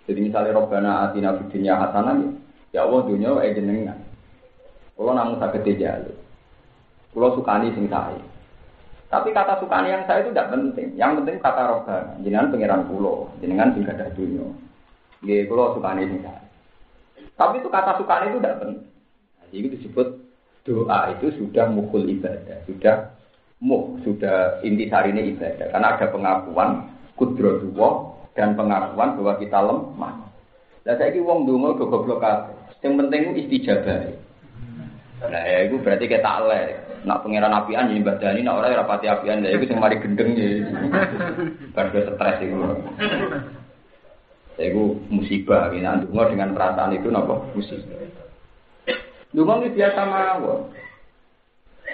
Jadi misalnya Robbana atina fid dunya hasanah ya, ya Allah dunia wae jenengan. Kalau namun sakit dijaluk. Kalau sukani sing saya. Tapi kata sukani yang saya itu tidak penting. Yang penting kata Robbana. Jenengan pangeran pulau, jenengan sing ada dunia. Nggih, kalau sukani sing saya. Tapi itu kata sukani itu tidak penting. Nah, itu disebut doa itu sudah mukul ibadah, sudah muh, sudah inti ini ibadah. Karena ada pengakuan kudrotullah dan pengakuan bahwa kita lemah. Lah saiki wong donga do goblok. Sing penting ku istijabah. Nah, ya itu berarti kita taklek. Nak pangeran apian ya badani, nak orang rapati apian, ya itu sing mari gendeng ya. [LAUGHS] Bar stres itu. Ya itu musibah, ini donga dengan perasaan itu napa musibah. Donga ini biasa mawon.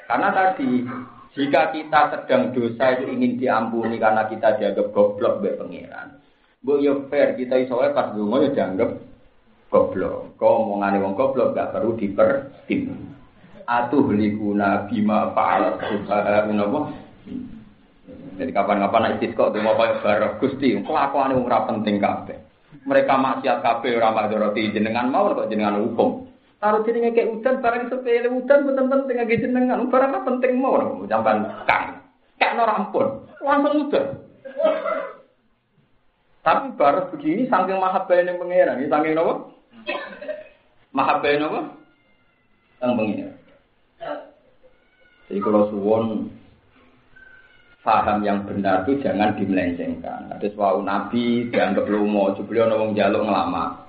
Karena tadi jika kita sedang dosa itu ingin diampuni karena kita dianggap goblok oleh pangeran, Bu yo fair kita iso wae pas donga yo dianggap goblok. Kau omongane wong goblok gak perlu dipertim. Atuh likuna bima fa'al subhanahu napa? Jadi kapan-kapan nek istisqa donga kaya barok Gusti, wong ora penting kabeh. Mereka maksiat kabeh ora madharati jenengan mau kok jenengan hukum. Taruh jenenge kayak udan barang sepele udan bener penting lagi jenengan barang apa penting mau jamban kang. Kak ora ampun. Langsung udan. Tapi baru begini saking mahabbah yang pengiran, ini saking apa? Mahabbah yang apa? Yang pengiran. Jadi kalau suwon paham yang benar itu jangan dimelencengkan. Ada suatu nabi dianggap lomo, beliau nawang jaluk ngelama.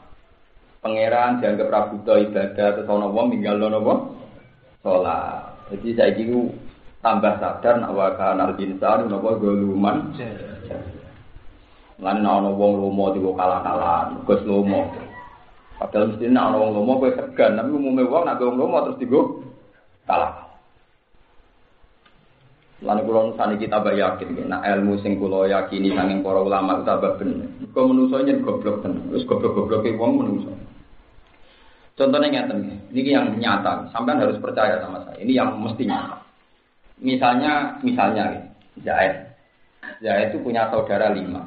Pangeran dianggap rabuta ibadah, terus ono wong tinggal nopo sholat. Jadi saya kira tambah sadar nak wakan al insan nopo goluman. Lan ana wong lomo diwo kalah-kalahan, Gus lomo. Padahal mesti ana wong lomo kowe segan, tapi umume wong nek wong lomo terus digo kalah. Lan kula nusani kita yakin nek ilmu sing kula yakini sanging para ulama tambah bener. Kok menungso nyen goblok tenan. Wis goblok-gobloke wong menungso. Contohnya ngeten, ini yang nyata. Sampai harus percaya sama saya. Ini yang mesti nyata. Misalnya, misalnya, Zaid. Zaid itu punya saudara lima.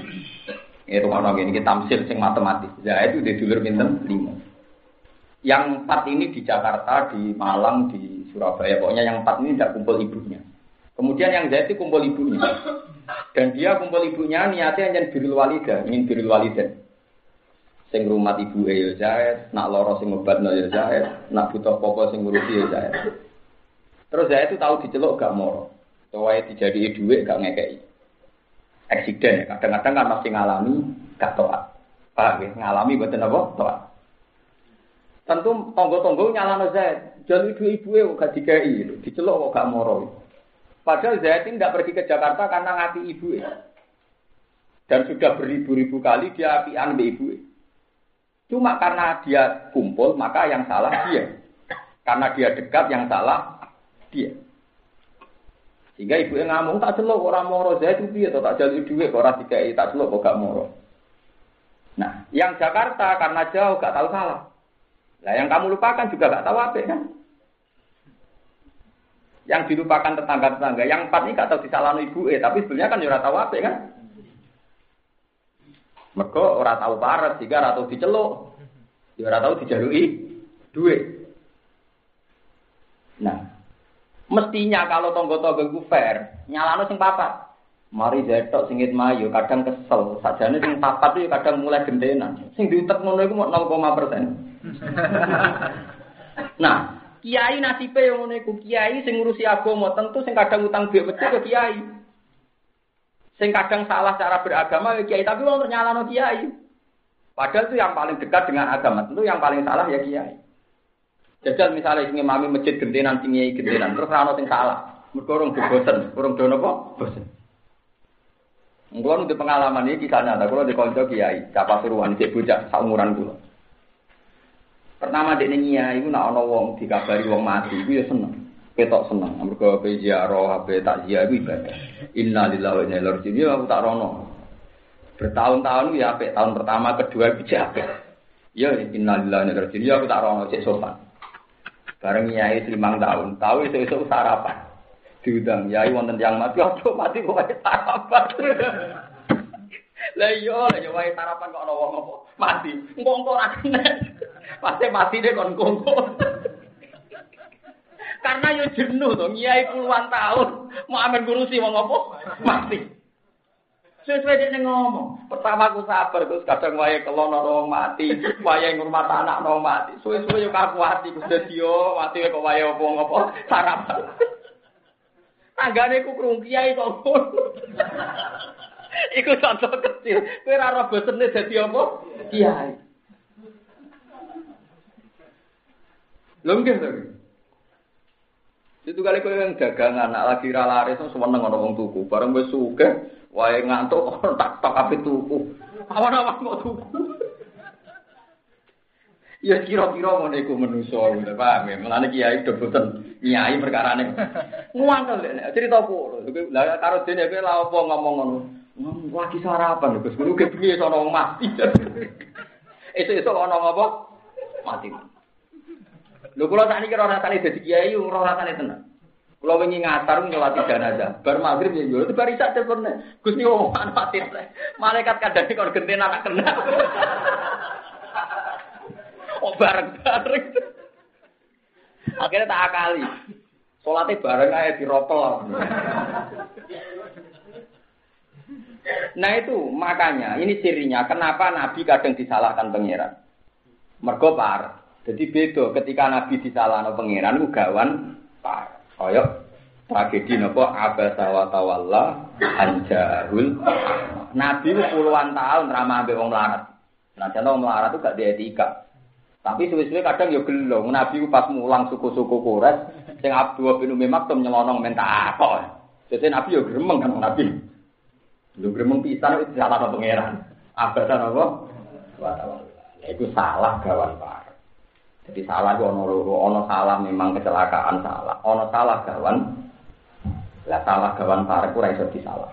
Itu kalau gini kita tamsil sing matematis. Zaid itu di dulur pinten lima. Yang empat ini di Jakarta, di Malang, di Surabaya. Pokoknya yang empat ini tidak kumpul ibunya. Kemudian yang Zaid itu kumpul ibunya. Dan dia kumpul ibunya niatnya hanya birul walida, ingin birul walida. Sing rumah ibu ya Zaid, nak loro sing obat ya Zaid, nak butuh pokok sing ngurusi ya Zaid. Terus Zaid itu tahu diceluk gak moro. Soalnya dijadi duit gak ngekei eksiden ya. Kadang-kadang kan masih ngalami gak toat. Paham ya? Ngalami buatan apa? Toat. Tentu tonggo-tonggo nyala Zaid. Jadi ibu-ibu ya gak dikai. Dicelok kok gak moro. Padahal Zaid tidak pergi ke Jakarta karena ngati ibu ya. Dan sudah beribu-ribu kali dia apian be ibu. Cuma karena dia kumpul, maka yang salah dia. Karena dia dekat, yang salah dia. Sehingga ibu yang ngamuk tak celok orang moro saya itu dia tak jadi duit orang tiga tak celok kok gak moro. Nah, yang Jakarta karena jauh gak tahu salah. Nah, yang kamu lupakan juga gak tahu apa kan? Yang dilupakan tetangga-tetangga, yang empat ini gak tahu disalahkan ibu eh, tapi sebenarnya kan ya tahu apa kan? Mereka orang tahu parah, sehingga orang tahu diceluk, ya orang tahu dijalui duit. Nah, Mestinya kalau tonggo-tonggo itu fair, nyalano sing papat. Mari jetok singit mayu kadang kesel. Sajane sing papat itu kadang mulai gentenan. Sing diutek ngono iku mau 0, persen. [LAUGHS] nah, kiai nasibe yang ngono iku kiai sing ngurusi agama tentu sing kadang utang duit betul ke kiai. Sing kadang salah cara beragama ya kiai tapi wong nyalano kiai. Padahal itu yang paling dekat dengan agama tentu yang paling salah ya kiai. Jajal misalnya sing mami masjid gentenan sing kiai gentenan terus ora sing salah. Mergo urung bosen, urung dono apa? Bosen. Kulo nu pengalaman ini kisah nyata, kulo di kiai, siapa suruhan cek bocah saumuran kulo. Pertama dek nia, itu nak ono wong dikabari wong mati, itu ya seneng. Ketok seneng, mereka ke ziarah, HP takziah itu ibadah. Inna lillahi wa inna ilaihi raji'un. Ya aku tak rono. Bertahun-tahun ya apa tahun pertama, kedua apa. Ya inna lillahi wa inna ilaihi raji'un. Ya aku tak rono cek sopan. Bareng nyai limang tahun, tahu itu itu sarapan diundang yai wonten yang mati ojo mati kok sarapan lah iya lah yo wae sarapan kok ana wong apa? Mati. Engko engko ora kena. Pasti mati deh kon kongko karena yo jenuh to nyai puluhan tahun. Mau amen ngurusi wong apa? Mati. Sesuai dia ngomong. Pertama aku sabar terus kadang wae kelon orang mati. Wae ngurmat anak orang mati. Suwe-suwe yo kaku hati ku dadi yo mati kok wae apa? Ngopo sarapan. Tanggane ku krung kiai kok. Iku contoh kecil. Kowe ora ora bosene dadi apa? Kiai. Lho nggih to. Itu kali kowe yang dagangan, anak lagi ra laris seneng ana wong tuku. Bareng wis sugih, wae ngantuk [LAUGHS] tak tak ape tuku. Awan-awan kok tuku. Ya kira-kira ngono iku manusa, paham ya? Mulane kiai do boten nyai perkarane. [LAUGHS] Nguangkel nek cerita apa? Lah karo dene kowe lha apa ngomong ngono? Ngomong lagi sarapan Gus Guru ke piye sono mati. [LAUGHS] Itu-itu ana apa? Mati. Lho kula sakniki ora rasane dadi kiai ora rasane tenan. Kula wingi ngatar nyolati jenazah. Bar magrib ya yo bar isak telepon. Gus niku mati. Malaikat kadang kon genten anak kena. [LAUGHS] Oh bareng-bareng. Akhirnya tak akali. Sholatnya bareng aja di ropel. Nah itu makanya ini cirinya kenapa Nabi kadang disalahkan pangeran. Mergo par. Jadi beda ketika Nabi disalahkan pangeran itu gawan par. Koyok tragedi nopo abasa wa tawalla anjarul Nabi puluhan tahun ramah ambek wong melarat. Nah, contoh melarat itu gak dietika. Tapi suwe-suwe kadang ya gelo. Nabi pas mulang suku-suku Quraisy, sing Abdul bin Umi Maktum nyelonong minta apa. Jadi Nabi ya gremeng kan Nabi. Lu gremeng itu salah no pangeran. Abadan? Ya itu salah gawan par. Jadi salah itu ono ono salah memang kecelakaan salah, ono salah gawan. Lah salah gawan par ku iso disalah.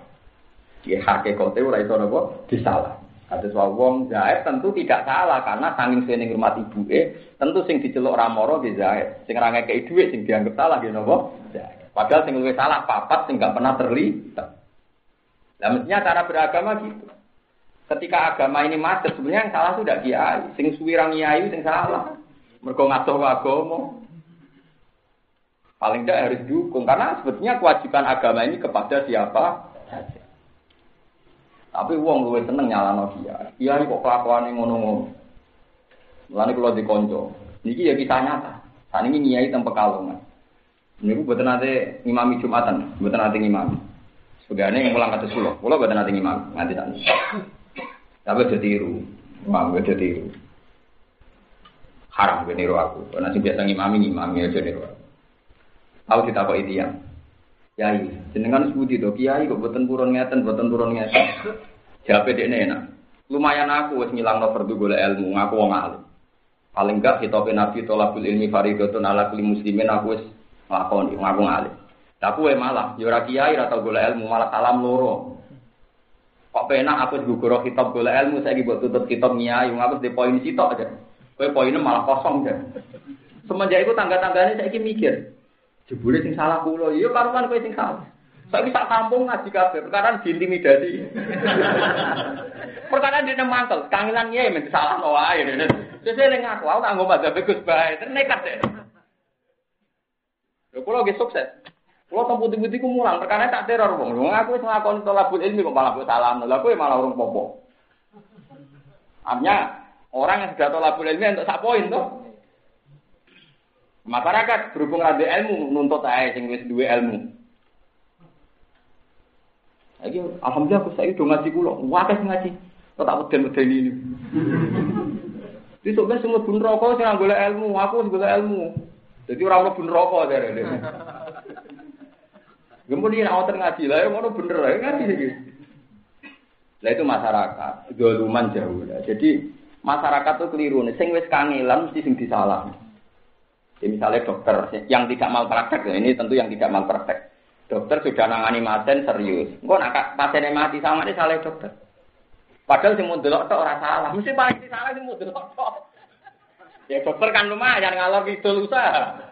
Di hakikate ora iso napa disalah. Kados wong Zaid tentu tidak salah karena sanging sing rumah ibu eh tentu sing diceluk ramoro di Zaid. Sing ra ngekeki dhuwit sing dianggap salah gitu napa? Padahal sing luwih salah papat sing gak pernah terlibat. Nah mestinya cara beragama gitu. Ketika agama ini macet sebenarnya yang salah sudah kiai, sing suwirang kiai sing salah. Mergo ngatur agama. Paling tidak harus dukung karena sebetulnya kewajiban agama ini kepada siapa. Tapi uang luwe seneng nyalano dia. Iya kok kelakuan ngono-ngono. Mulane kula dikonco. Niki ya kisah nyata. Saat ini nyai teng Pekalongan. Niku buat nanti ngimami Jumatan, buat nanti ngimami. Sebenarnya yang pulang kados kula, kula buat nanti nganti nanti. Tapi udah tiru, mau udah tiru. Haram gue niru aku, karena sih biasa ngimami ngimami aja niru aku. Aku ditakok itu yang. Kiai, jenengan sebuti to, kiai kok boten turun ngeten, boten turun ngeten. Jape dekne enak. Lumayan aku wis ngilangno perdu golek ilmu, ngaku wong alim. Paling enggak hitope Nabi tolabul ilmi faridatun ala kulli muslimin aku wis nglakoni, ngaku ngalim. Lah kowe malah ya ora kiai ora tau golek ilmu, malah salam loro. Kok penak aku diguguro kitab golek ilmu saiki mbok tutup kitab nyai, aku di poin sitok aja. Kowe poinnya malah kosong aja. Semenjak itu tangga-tangganya saya mikir, Jebule sing salah kula, iya karuan kowe sing salah. Saiki sak kampung ngaji kabeh, perkara diintimidasi. perkara dene mantel, kangilan kiai men salah no wae. Sesuk ning aku, aku tak ngomong mazhab Gus bae, nekat deh. Lho kula sukses. Kalau tau putih-putih ku mulang, perkara tak teror wong. Wong aku wis nglakoni tolabul ilmi kok malah kok salam. Lah kowe malah urung popo. Artinya orang yang sudah tolabul ilmi untuk sak poin tuh. Masyarakat berhubung ada ilmu nuntut ae sing wis duwe ilmu. Lagi alhamdulillah aku saiki do ngaji kula. Wakeh ngaji. Kok tak weden-weden ini. [LAUGHS] Besok semua bun rokok sing golek ilmu, aku golek ilmu. Jadi orang mlebu neraka dari [LAUGHS] Kemudian awal ngaji lah, ya ngono bener lah ngaji sih. Lah itu masyarakat, doluman jauh lah. Jadi masyarakat tuh keliru nih. Sing wis kangelan mesti sing disalah. Jadi misalnya dokter yang tidak mal praktek, ya, ini tentu yang tidak mal praktek. Dokter sudah nangani pasien serius. Engko nak pasien mati sama ini salah dokter. Padahal sing mau delok tok ora salah. Mesti paling salah sing mau delok tok. Ya dokter kan lumayan ngalor gitu usaha.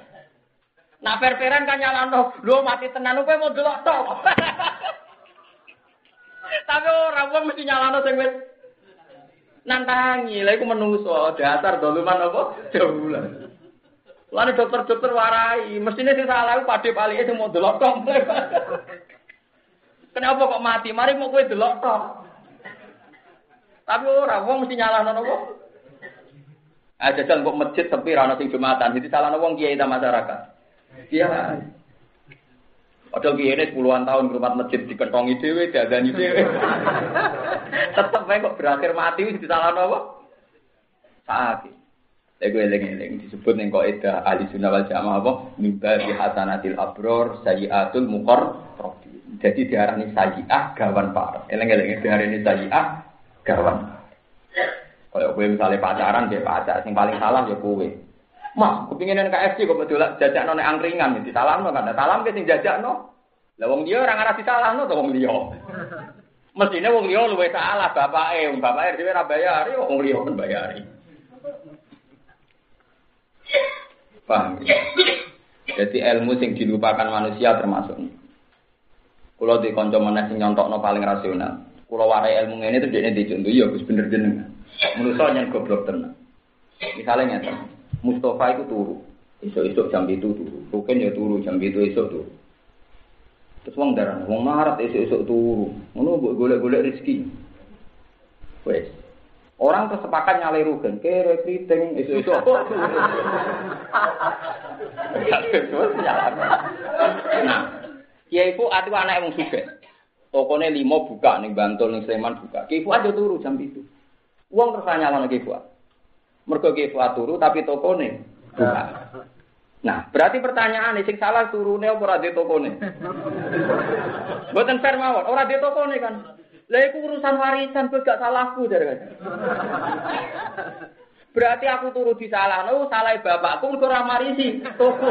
Nah per-peran kan nyalano, lho mati tenan kowe mau delok tok. [LAUGHS] Tapi ora wong mesti nyalano sing wis nantangi. Lha iku menungso, dasar doluman apa? Jaulan. Lalu dokter-dokter warai, mestinya sing salah iku padhe palike sing mau delok tok. [LAUGHS] Kenapa kok mati? Mari mau kowe delok tok. Tapi ora wong mesti nyalano apa? Ah jajal kok masjid sepi ra ono sing Jumatan. Jadi salah wong kiai ta masyarakat. Iya. Padahal kiai ini puluhan tahun rumah masjid dikentongi dewe, diadani dewe. Tetep aja kok berakhir mati di salah apa? Sakit. Lego eleng-eleng disebut ning eda ahli sunnah wal jamaah apa? Mimba bi hasanatil abror sayyiatul muqar Jadi diarani sayyiah gawan par. Eleng-eleng diarani sayyiah gawan. Kalau gue misalnya pacaran dia pacar, yang paling salah ya gue. Mas, kepingin KFC kok betul jajak nona angkringan di salam no kan, salam ke sing jajak no. Lah wong dia orang arah salam no, wong dia. [LAUGHS] Mestinya wong dia luwe salah bapak eh, bapak eh dia bayari, wong dia kan bayari. Paham? Ya? Jadi ilmu sing dilupakan manusia termasuk. Kalau di konco mana sing no paling rasional. Kalau warai ilmu ini tuh dia dicontoh, iya Gus bener jenengan. Menurut saya goblok tenang. Misalnya nyata. Mustafa itu turu. Esok-esok jam itu turu. Rukin ya turu jam itu esok turu. Terus wong darah, wong marat esok-esok turu. Ngono golek-golek rezeki. Wes. Orang tersepakat nyalai rugen, kere kriting, esok-esok [LAUGHS] Nah, Kiai Fu atu anak wong sugih. Tokone limo buka ning Bantul ning Sleman buka. Kiai aja turu jam itu. Uang terus nyalano Kiai. Mergo ki turu tapi tokone buka. Nah, berarti pertanyaan sing salah turune apa ora di tokone? Mboten fair mawon, ora di tokone kan. Lah iku urusan warisan kok gak salahku jare kan. Berarti aku turu di salah, no, salah bapakku mergo ora marisi toko.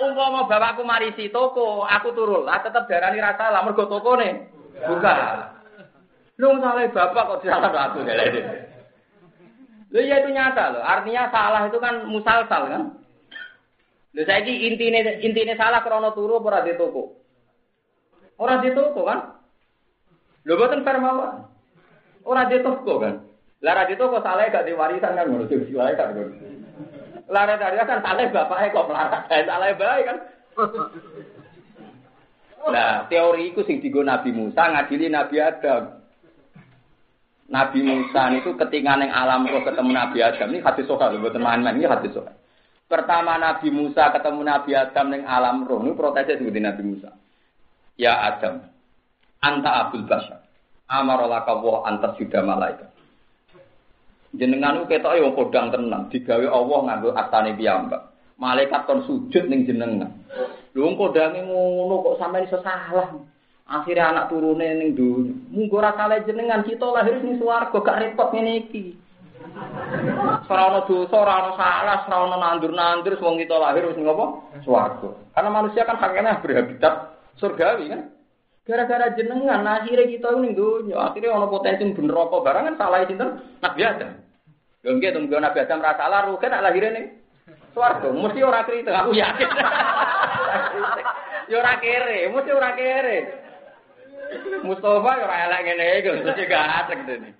Umpama bapakku marisi toko, aku turu lah tetep darani ra salah mergo tokone buka. Lu salah bapak kok salah aku ngene. Loh ya itu nyata loh. Artinya salah itu kan musalsal kan. Loh saya ini intinya intinya salah krono turu apa di toko. Orang di toko kan. Loh buatan permawan. Orang di toko kan. Lara di toko salah gak di warisan kan ngono sing salah kan. Lara dari kan salah bapaknya kok melarat. Salah baik kan. Nah, teori itu sing digo Nabi Musa ngadili Nabi Adam. Nabi Musa itu ketika neng alam roh ketemu Nabi Adam ini hadis soal buat main-main ini hadis soal. Pertama Nabi Musa ketemu Nabi Adam neng alam roh ini protesnya seperti Nabi Musa. Ya Adam, anta abdul bashar. Amarolaka wa antas sudah malaikat. Jenengan itu ketok yang kodang tenang, digawe Allah nganggo astane piyambak. Malaikat kon sujud ning jenengan. Lho kodange ngono kok sampeyan iso salah. Akhirnya anak turune ning dunya. Munggo ora kalih jenengan kita lahir ning swarga gak repot ngene iki. Ora ana dosa, ora ana salah, ora ana nandur-nandur wong kita lahir wis ngopo? Swarga. Karena manusia kan hakikatnya berhabitat surgawi kan. Gara-gara jenengan akhirnya kita ning dunya, akhirnya ana potensi bener apa barang kan salah sinten? Nabi Adam. Lho nggih tunggu Nabi Adam ra salah rugi nak lahir ning swarga. Mesti ora kritik, aku yakin. [LAUGHS] Ya ora kere, mesti ora kere. Mustafa ora elek ngene iki, mesti gak asik dene.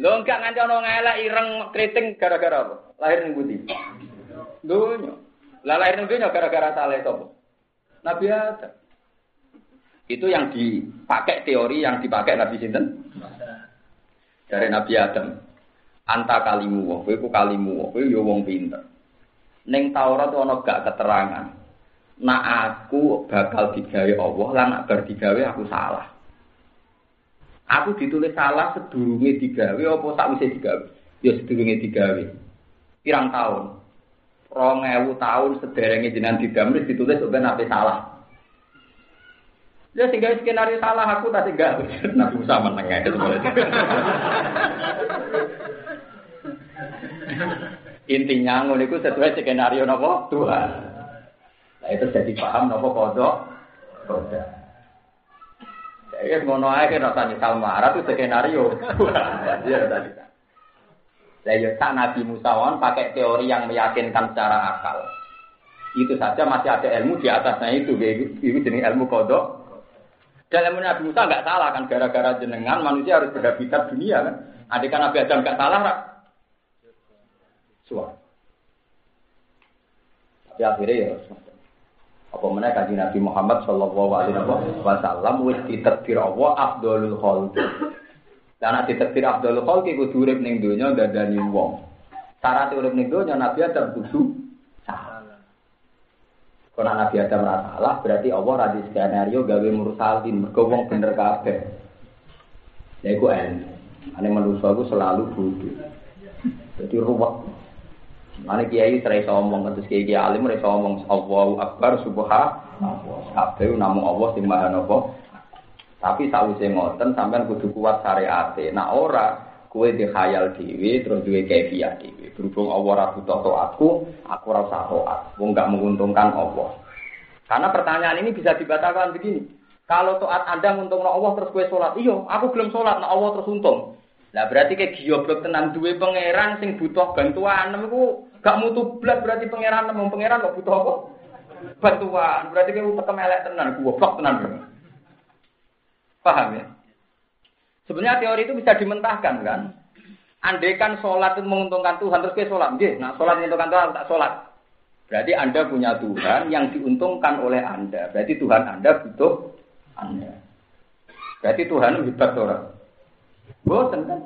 Lho enggak nganti ana ngelek ireng kriting gara-gara apa? Lahir ning budi. Dunya. Lah lahir ning dunya gara-gara salah itu apa? Nabi Adam. Itu yang dipakai teori yang dipakai Nabi sinten? Dari Nabi Adam. Anta kalimu kowe ku kalimu kowe yo wong pinter. Ning Taurat ana gak keterangan. Nak aku bakal digawe Allah lan nak bar digawe aku salah. Aku ditulis salah sedurunge digawe apa sakwise digawe? Ya sedurunge digawe. Pirang tahun? Rong ewu tahun sederenge jenengan didamel ditulis sampai nabi salah. Ya sehingga skenario salah aku tadi enggak. Nabi Musa meneng ya [LAUGHS] Intinya ngono iku sesuai skenario napa Tuhan. Nah itu jadi paham napa kodok kodok. Ya ngono ae kan rasa nyesal marah itu skenario. [LAUGHS] Ya tadi. Lah ya Nabi Musa pakai teori yang meyakinkan secara akal. Itu saja masih ada ilmu di atasnya itu, itu jenis ilmu kodok. Dan ilmu Nabi Musa nggak salah kan, gara-gara jenengan manusia harus berhabitat dunia kan. Adik kan Nabi Adam nggak salah, rak. Suara. Tapi akhirnya ya apa mana kaji Nabi Muhammad Shallallahu Alaihi Wasallam wis diterbir Allah Abdul Khalq. Karena diterbir Abdul Khalq iku urip ning donya dadani wong. Syarat urip ning donya Nabi Adam kudu salah. Kalau Nabi Adam merasa salah, berarti Allah radi skenario gawe mursalin, mergo wong bener kabeh. Ya iku en. Ane manusia selalu bodoh. Jadi ruwet. Mana kiai serai ngomong terus kiai kiai alim serai ngomong Allahu Akbar subhanallah. Kabeh namu Allah sing maha napa. Tapi sawise ngoten sampean kudu kuat syariate. Nah ora kue dikhayal dhewe terus duwe kefiah dhewe. Berhubung Allah ora butuh aku, aku ora usah. Wong gak menguntungkan Allah. Karena pertanyaan ini bisa dibatalkan begini. Kalau taat Anda menguntungkan Allah terus kue sholat, iya, aku belum sholat, nah Allah terus untung. Lah berarti kayak gioblok tenan duwe pangeran sing butuh bantuan niku gak mutu blas berarti pangeran mau pangeran kok butuh apa? Bantuan. Berarti kayak tekem elek tenan, goblok tenan. Paham ya? Sebenarnya teori itu bisa dimentahkan kan? Andai kan sholat itu menguntungkan Tuhan, terus ke sholat, nggih, nah sholat menguntungkan Tuhan, tak sholat. Berarti Anda punya Tuhan yang diuntungkan oleh Anda. Berarti Tuhan Anda butuh Anda. Berarti Tuhan hebat orang. Boten kan?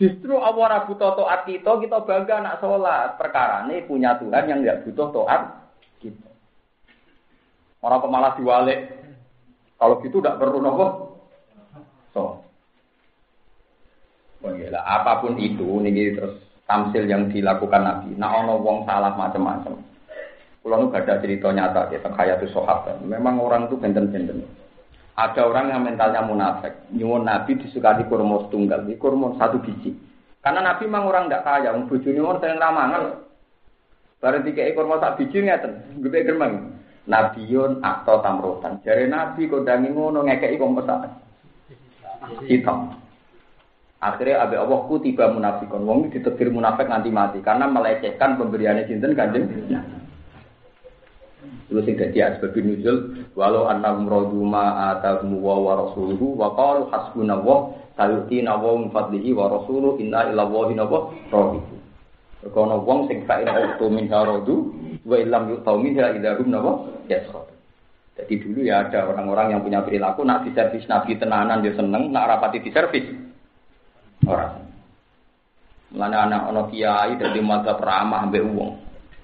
Justru Allah butuh toat kita, kita bangga nak sholat. Perkara ini punya Tuhan yang nggak butuh toat kita. Orang pemalas diwalik. Kalau gitu tidak perlu nopo. So. Oh, iya apa pun itu, ini terus tamsil yang dilakukan Nabi. Nah, ono wong salah macam-macam. Kalau nu gak ada cerita nyata ya, tentang itu sahabat. Memang orang itu benten-benten. Ada orang yang mentalnya munafik. Nyuwun Nabi disukati kurma tunggal, di kurma satu biji. Karena Nabi memang orang tidak kaya, wong bojone orang sering ramangan. Bareng tiga ekor mau tak biji ngeten, gede germeng. Nabiun atau tamrotan. Jadi Nabi kondangi ngono ngekei kompesan. Hitam. Akhirnya abe Allah ku tiba munafikon. Wong ditetir munafik nganti mati karena melecehkan pemberiannya sinten kanjeng. Itu sing dadi asbab nuzul walau annahum radu ma atahum wa wa rasuluhu wa qalu hasbunallah sayutina wa min fadlihi wa rasuluhu inna ila wahi nawa rabitu. Kono wong sing min wa illam minha idahum. Jadi dulu ya ada orang-orang yang punya perilaku nak diservis nabi tenanan dia seneng, nak rapati diservis orang. Mulane anak ono kiai dari mata ramah ambek uang.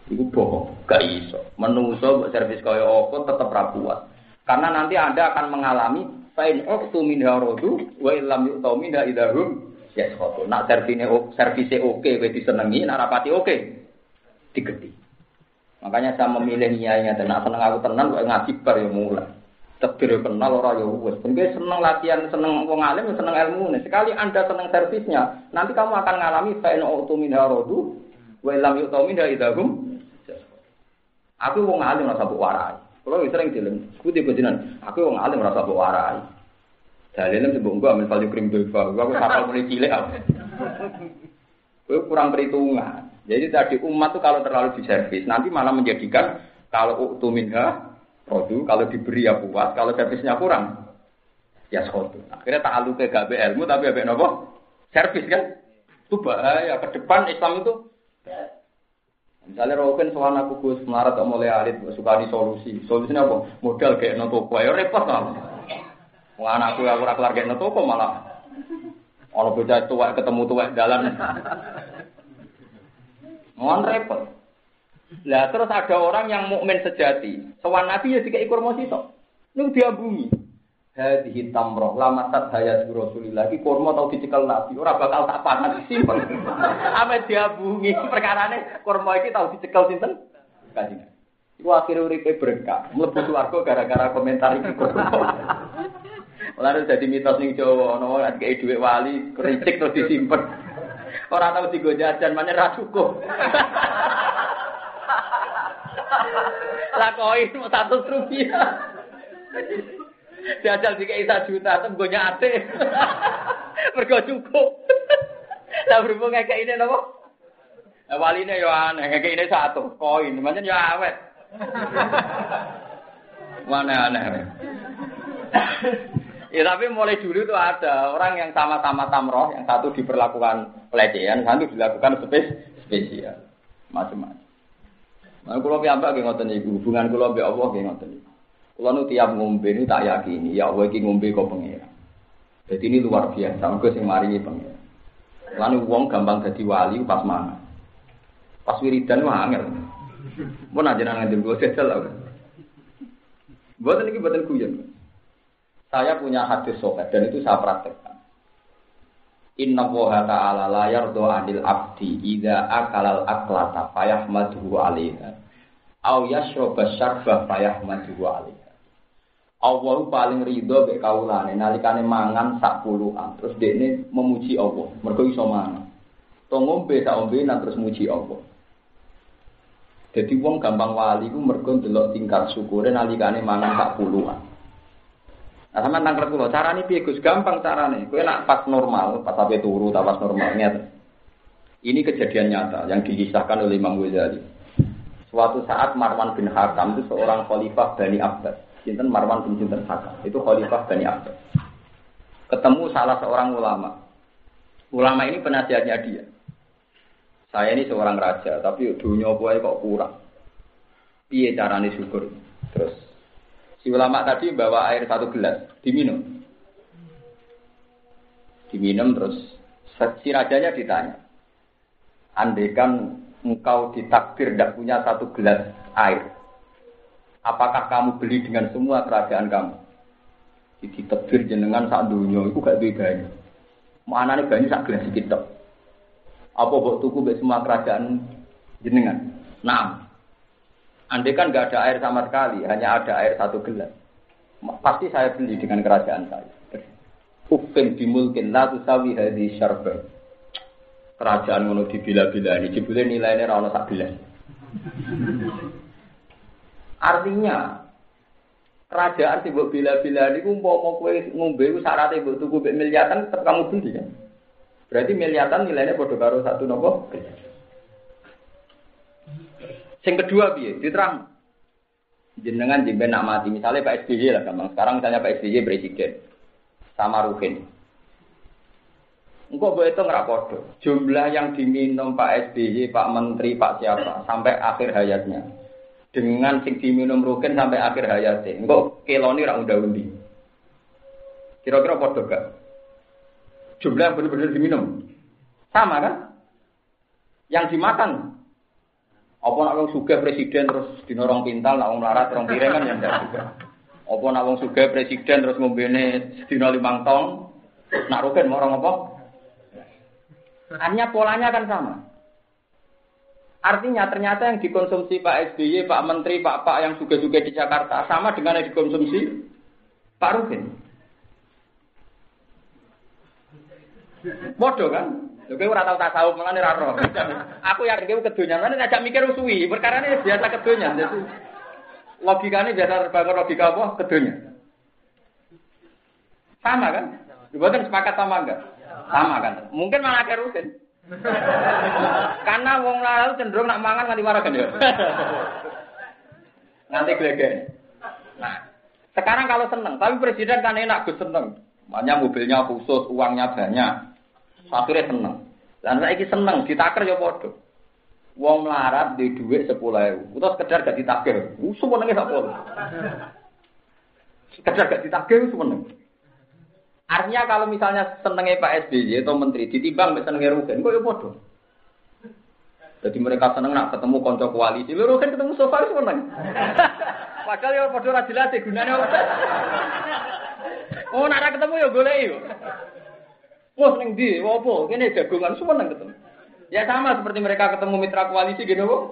Iku bohong, gak iso. Menuso buat servis kaya opo tetap rapuat. Karena nanti Anda akan mengalami pain uqtu minha rodu wa illam yu'ta minha idahum ya tuh? Nak servisnya servisnya oke okay, senangi, nak rapati oke. digerti. Makanya saya memilih niatnya dan seneng aku tenang gue ngaji per yang mulai. Tebir ya kenal orang yang wes. Pengen seneng latihan, seneng wong alim, seneng ilmu. Nah, sekali Anda seneng servisnya, nanti kamu akan mengalami pain uqtu minha rodu wa illam yu'ta minha idahum Aku wong alim rasa mbok warai. Kalau sering dilem, aku tipe jinan, aku wong alim rasa mbok warai. Dalilnya sebut gua amin value krim doiva, gua aku kapal mulai cilik aku. Kurang perhitungan. Jadi tadi umat tuh kalau terlalu diservis, nanti malah menjadikan kalau uktu minha, produk, kalau diberi ya puas, kalau servisnya kurang, ya skotu. Akhirnya tak alu ke gak ilmu tapi abek nopo servis kan. Itu bahaya. Ke depan Islam itu Misalnya Rokin soal aku Gus melarat kok mulai alit suka di solusi. Solusinya apa? Modal kayak no toko. Ya repot lah. Wah anakku aku ora kelar kayak no toko malah. Ono bocah tua ketemu tua dalan. Mohon repot. Lah terus ada orang yang mukmin sejati. Sowan Nabi ya dikai kurma sitok. Niku diambungi. Hadhihi tamroh lama tat hayat Rasulillah iki kurma tau dicekel Nabi ora bakal tak pangan simpen. [LAUGHS] Ame diabungi perkarane kurma iki tau dicekel sinten? Kanjeng. Iku akhire uripe berkah, mlebu swarga gara-gara komentar iki kurma. [LAUGHS] Lalu jadi mitos ning Jawa ono wong kayak dhuwit wali, kericik terus disimpen. Ora tau digo jajan, mana ra cukup. [LAUGHS] Lah koin 100 rupiah. Jajal dikai sak juta, tem gue nyate. [LAUGHS] Mergo cukup. [LAUGHS] Lah berhubung kayak ini napa? Nah, waline yo aneh, kayak ini satu koin, macam ya awet. [LAUGHS] Mana aneh. ya tapi mulai dulu itu ada orang yang sama-sama tamroh, yang satu diperlakukan pelecehan, satu dilakukan spes spesial, macam-macam. Nah, kalau piyambak nggih ngoten niku, hubungan kula mbek Allah nggih ngoten niku. Kula nu tiap ngombe nu tak yakini, ya Allah iki ngombe kok pengira. Jadi ini luar biasa, mergo sing maringi pengira. Lalu wong gampang jadi wali pas mana? Pas wiridan wah angel. Aja nang ngandel gue sesel lah. Buatan ini buatan kuyon. Saya punya hadis sobat dan itu saya praktekkan. Inna woha ta'ala la yardo anil abdi Ida akalal aklata fayahmaduhu alaiha Au yashroba syarba fayahmaduhu alaiha Allah paling ridho be kaulane nalikane mangan sak puluhan terus dekne memuji Allah mergo iso mangan to ngombe sak ombe terus muji Allah jadi wong gampang wali ku mergo ndelok tingkat syukure nalikane mangan sak puluhan Nah, sama nangkep kula, carane piye Gus? Gampang carane. Kowe nak pas normal, pas sampai turu, tak pas normal. Ini kejadian nyata yang dikisahkan oleh Imam Ghazali. Suatu saat Marwan bin Hakam itu seorang khalifah Bani Abbas. Sinten Marwan bin Sinten Hakam. Itu khalifah Bani Abbas. Ketemu salah seorang ulama. Ulama ini penasihatnya dia. Saya ini seorang raja, tapi dunia buaya kok kurang. Piye carane syukur? Terus Si ulama tadi bawa air satu gelas, diminum. Diminum terus si rajanya ditanya. Andaikan engkau ditakdir tidak punya satu gelas air, apakah kamu beli dengan semua kerajaan kamu? Jadi takdir jenengan sak dunia itu gak duwe banyak. Mana nih banyak sak gelas sedikit Apa buat tuku be semua kerajaan jenengan? Nah, Andai kan nggak ada air sama sekali, hanya ada air satu gelas. Pasti saya beli dengan kerajaan saya. Ufin dimulkin la tusawi hadi syarba. Kerajaan ngono dibila-bila ini, jebule nilainya rano sak gelas. Artinya, kerajaan sih buat bila-bila ini, mau mau kue ngombe, syaratnya buat tuku miliatan, tetap kamu beli kan? Berarti miliatan nilainya bodoh karo satu nopo. Yang kedua piye? Diterang. Jenengan jemben nak mati, misalnya Pak SBY lah gampang. Sekarang misalnya Pak SBY presiden sama Ruhin. Engkau boleh itu ngerapodo. Jumlah yang diminum Pak SBY, Pak Menteri, Pak siapa sampai akhir hayatnya. Dengan sing diminum Ruhin sampai akhir hayatnya. Engkau keloni rak unda undi. Kira-kira podo gak? Jumlah yang benar-benar diminum. Sama kan? Yang dimakan apa nak wong sugih presiden terus dinorong pintal, nak wong larat rong piring kan ya ndak juga. Apa nak wong sugih presiden terus ngombene sedina limang tong, nak rugen mau orang apa? Hanya polanya kan sama. Artinya ternyata yang dikonsumsi Pak SBY, Pak Menteri, Pak Pak yang juga-juga di Jakarta sama dengan yang dikonsumsi Pak Rugen. Bodoh kan? Lha kowe ora tau tasawuf mulane ora roh. Aku yakin kowe kedonyan, lan ngajak mikir usuwi, perkara ini biasa kedonyan. Jadi logikanya biasa terbangun logika apa? Kedonyan. Sama kan? Dibuatkan sepakat sama enggak? Sama kan? Mungkin malah kerusin. Karena wong lalu cenderung nak mangan nganti marah kan ya. Nanti. Nah, sekarang kalau seneng, tapi presiden kan enak gus seneng. Makanya mobilnya khusus, uangnya banyak. Akhirnya seneng. Dan saya seneng, ditaker ya podo. Wong melarat di duit sepuluh ribu, terus sekedar gak ditagih, semua nengis apa? Sekedar gak ditagih, semua nengis. Artinya kalau misalnya senengnya Pak SBY atau Menteri ditimbang senengnya Rugen, kok ya bodoh. Jadi mereka seneng nak ketemu konco koalisi, lu Rugen ketemu sofa seneng. [LAUGHS] Padahal ya bodoh ra jelas ya gunanya apa. Oh, nak ketemu ya golek yo. Wah, ning ndi? Apa? Kene jagongan semua nang ketemu. Ya sama seperti mereka ketemu mitra koalisi gitu kok.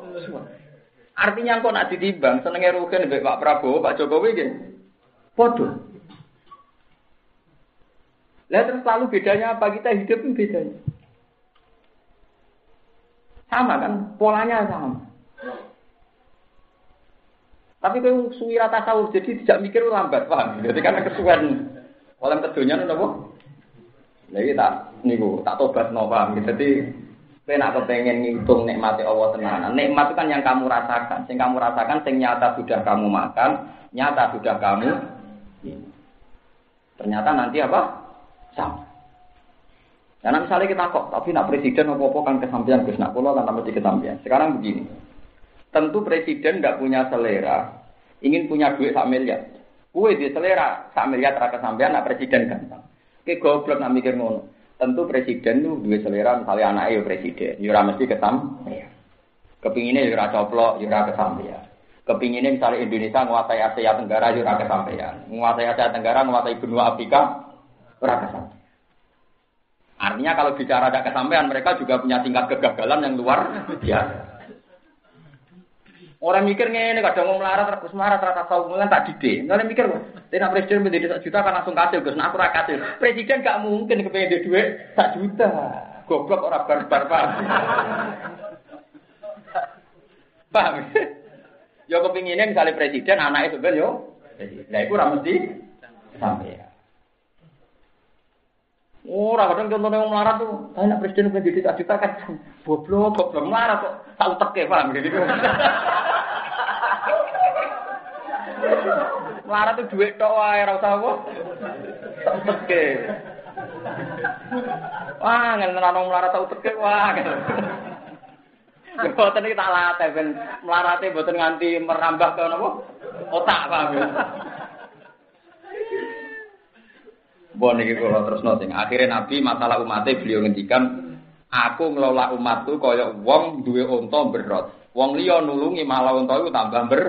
Artinya kok nak ditimbang senengnya Rugen mbek Pak Prabowo, Pak Jokowi gitu. Podo. Lah terus selalu bedanya apa kita hidup bedanya. Sama kan, polanya sama. Tapi kalau suwi rata jadi tidak mikir lambat, paham? Jadi karena kesuwen. Oleh kedunya apa? Lagi tak niku tak tobat no paham. Jadi Kowe nak kepengen ngitung nikmati Allah tenanan. Nikmat itu kan yang kamu rasakan. Sing kamu rasakan sing nyata sudah kamu makan, nyata sudah kamu Ternyata nanti apa? Sama. Karena misalnya kita kok, tapi nak presiden apa-apa kan kesampaian Gus nak pulau kan mesti kesampaian. Sekarang begini. Tentu presiden tidak punya selera, ingin punya duit sak miliar. Kue di selera sak miliar terasa kesampaian nak presiden gampang. Oke goblok nak mikir ngono. Tentu presiden itu dua selera, misalnya anaknya ya presiden, ya mesti kesam. Ya. Kepinginnya ya coplok, ya kesampaian. Kepinginnya misalnya Indonesia menguasai Asia Tenggara, ya kesampaian. Menguasai Asia Tenggara, menguasai benua Afrika, ya kesampaian. Artinya kalau bicara ada kesampaian, mereka juga punya tingkat kegagalan yang luar biasa. Orang mikir ini kadang mau melarat, terus melarat rata tahu mungkin tak dide. Orang mikir, tidak presiden menjadi satu juta kan langsung kasih, gus, nah aku kasih. Presiden gak mungkin kepengen dia duit satu juta. Goblok orang barbar paham. paham? Yo kepinginnya misalnya presiden anaknya sebenarnya yo, nah itu ramah mesti sampai ya. Ora kadang contohnya wong melarat tuh, saya nak presiden pengen jadi juta kan goblok, goblok melarat kok tahu teke paham gitu. [LAUGHS] Melarat tuh duit tok wae ora usah apa. Teke. Wah, ngene nang melarat tau teke wah. [LAUGHS] Boten iki tak latih ben melarate boten nganti merambah ke napa? Otak paham Bon iki kula terusno sing akhire Nabi masalah umatnya beliau ngendikan aku ngelola umatku kaya wong duwe unta berot. Wong liya nulungi malah unta iku tambah ber.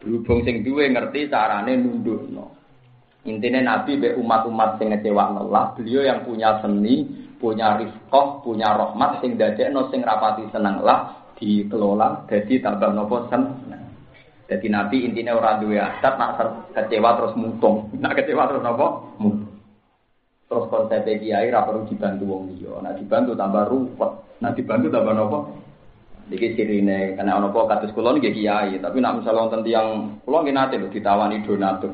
Berhubung sing duwe ngerti carane nundukno. Intinya Nabi be umat-umat sing ngecewakno Allah, beliau yang punya seni, punya rifqah, punya rahmat sing dadekno sing rapati seneng lah dikelola jadi tambah nopo seneng. Jadi Nabi intinya orang dua adat nak kecewa terus mutung, [LAUGHS] nak kecewa terus apa? Mutung. Terus konsep kiai ra perlu dibantu wong liya, nak dibantu tambah ruwet, nak dibantu tambah nopo? Iki sirine karena ono apa kados kula kiai, tapi nak misalnya wonten tiyang kula nggih nate lho ditawani donatur.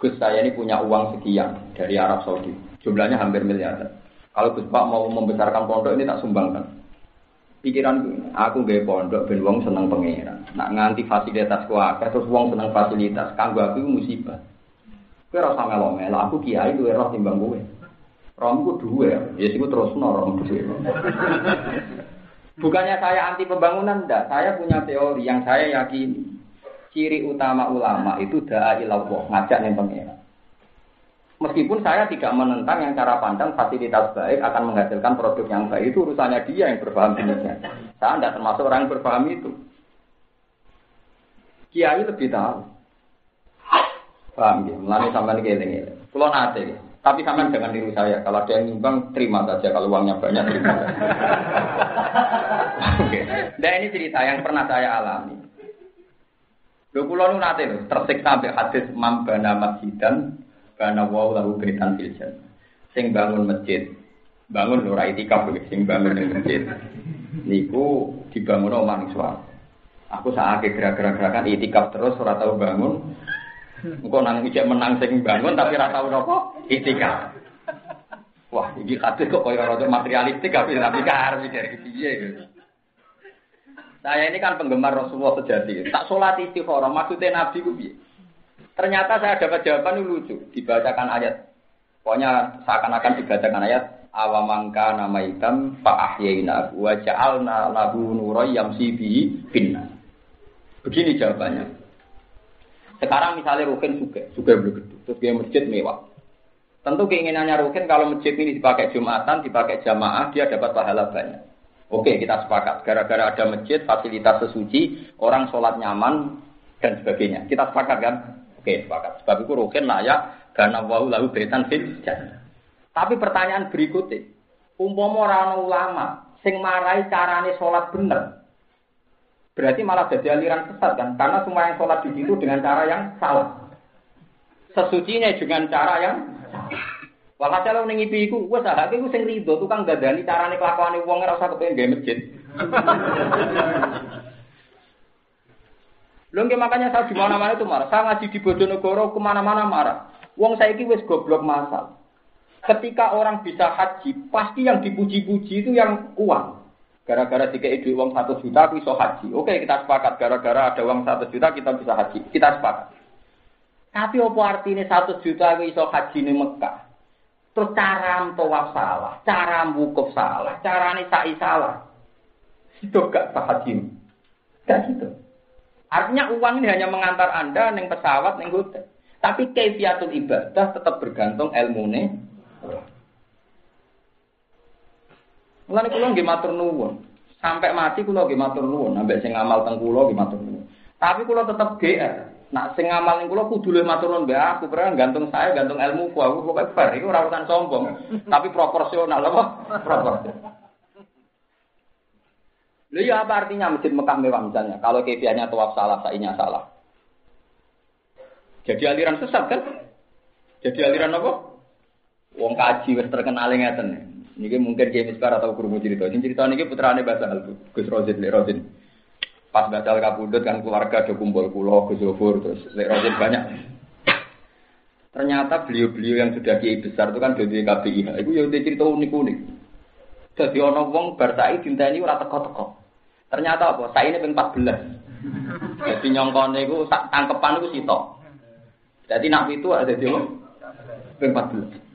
Gus saya ini punya uang sekian dari Arab Saudi, jumlahnya hampir miliaran. Kalau Gus Pak mau membesarkan pondok ini tak sumbangkan pikiran aku gak pondok ben wong seneng pangeran. Nak nganti fasilitas ku akeh terus wong seneng fasilitas kanggo aku musibah. Kowe ora usah melo-melo, aku kiai duwe roh timbang kowe. Romku duwe, ya sik terus rom duwe. [LAUGHS] Bukannya saya anti pembangunan, enggak. Saya punya teori yang saya yakini. Ciri utama ulama itu da'a ilallah, ngajak nih pangeran. Meskipun saya tidak menentang yang cara pandang fasilitas baik akan menghasilkan produk yang baik itu urusannya dia yang berpaham demikian. Saya tidak termasuk orang yang berpaham itu. Kiai lebih tahu. Paham ya? Melani sampai ini Kalau nanti, tapi sampai jangan niru saya. Kalau ada yang nyumbang, terima saja. Kalau uangnya banyak, terima. Oke. Dan ini cerita yang pernah saya alami. Dua pulau nanti tersiksa sampai hadis mambana masjidan karena wow lahu baitan fil Sing bangun masjid, bangun ora itikaf sing bangun masjid. Niku dibangun omah ning Aku saake gerak-gerak-gerakan itikaf terus ora tau bangun. Engko nang ijek menang sing bangun tapi ora tau napa itikaf. Wah, iki kate kok koyo rada materialistik tapi tapi karep dari piye. Saya ini kan penggemar Rasulullah sejati. Tak sholat istiqoroh, maksudnya Nabi ku? Ternyata saya dapat jawaban lucu. Dibacakan ayat. Pokoknya seakan-akan dibacakan ayat. awamangka nama hitam fa ahyayna wa ja'alna lahu nuran yamsi bihi finna. Begini jawabannya. Sekarang misalnya Rukin juga, juga belum gede, terus dia masjid mewah. Tentu keinginannya Rukin kalau masjid ini dipakai Jumatan, dipakai jamaah, dia dapat pahala banyak. Oke, kita sepakat. Gara-gara ada masjid, fasilitas sesuci, orang sholat nyaman, dan sebagainya. Kita sepakat kan? Oke, sepakat. Sebab itu Rukin layak, karena wahu lahu betan fil Tapi pertanyaan berikutnya, umpama orang ulama, sing marai carane sholat bener, berarti malah jadi aliran sesat kan? Karena semua yang sholat di situ dengan cara yang salah. Sesucinya dengan cara yang Walhasil lo ning IP iku wis sahake iku sing rido tukang dadani carane kelakuane wong ora usah kepengin gawe masjid. Lho nggih makanya saya di mana-mana itu marah. Saya ngaji di Bojonegoro ke mana-mana marah. Wong saiki wis goblok masal. Ketika orang bisa haji, pasti yang dipuji-puji itu yang uang. Gara-gara tiga duit uang satu juta, bisa haji. Oke, kita sepakat. Gara-gara ada uang satu juta, kita bisa haji. Kita sepakat. Tapi apa artinya satu juta iso haji di Mekah? Terus cara tawaf salah, cara wukuf salah, cara sa'i salah. Itu gak sah haji. Gak gitu. Artinya uang ini hanya mengantar Anda neng pesawat, neng hotel. Tapi kaifiatul ibadah tetap bergantung ilmu nih. Mulane kula nggih matur nuwun. Sampai mati kula nggih matur nuwun, ambek sing ngamal teng kula nggih matur nuwun. Tapi kula tetap GR. Nak sing ngamal ning kula kudu luwih matur nuwun aku, karena gantung saya, gantung ilmu ku aku pokoke bar iku ora sombong, tapi proporsional apa? Proporsional. Lha ya apa artinya masjid Mekah mewah misalnya? Kalau kebiasaannya tawaf salah, sainya salah. Jadi aliran sesat kan? Jadi aliran apa? Wong kaji wis terkenal ngeten. Niki mungkin James Bar atau guru cerita. Ini cerita niki putrane Basal, Gus Rozin, Lek Rozin. Pas Basal kabudut kan keluarga do kumpul pulau Gus Zofur terus Lek Rozin banyak. Ternyata beliau-beliau yang sudah kiai besar itu kan dari KPI. Itu ya cerita unik-unik. Jadi ono wong bar cinta dinteni ora teko-teko. Ternyata apa? Saya ini ping 14. Jadi nyongkone iku tangkepan iku sitok. Jadi nak itu ada di ping 14.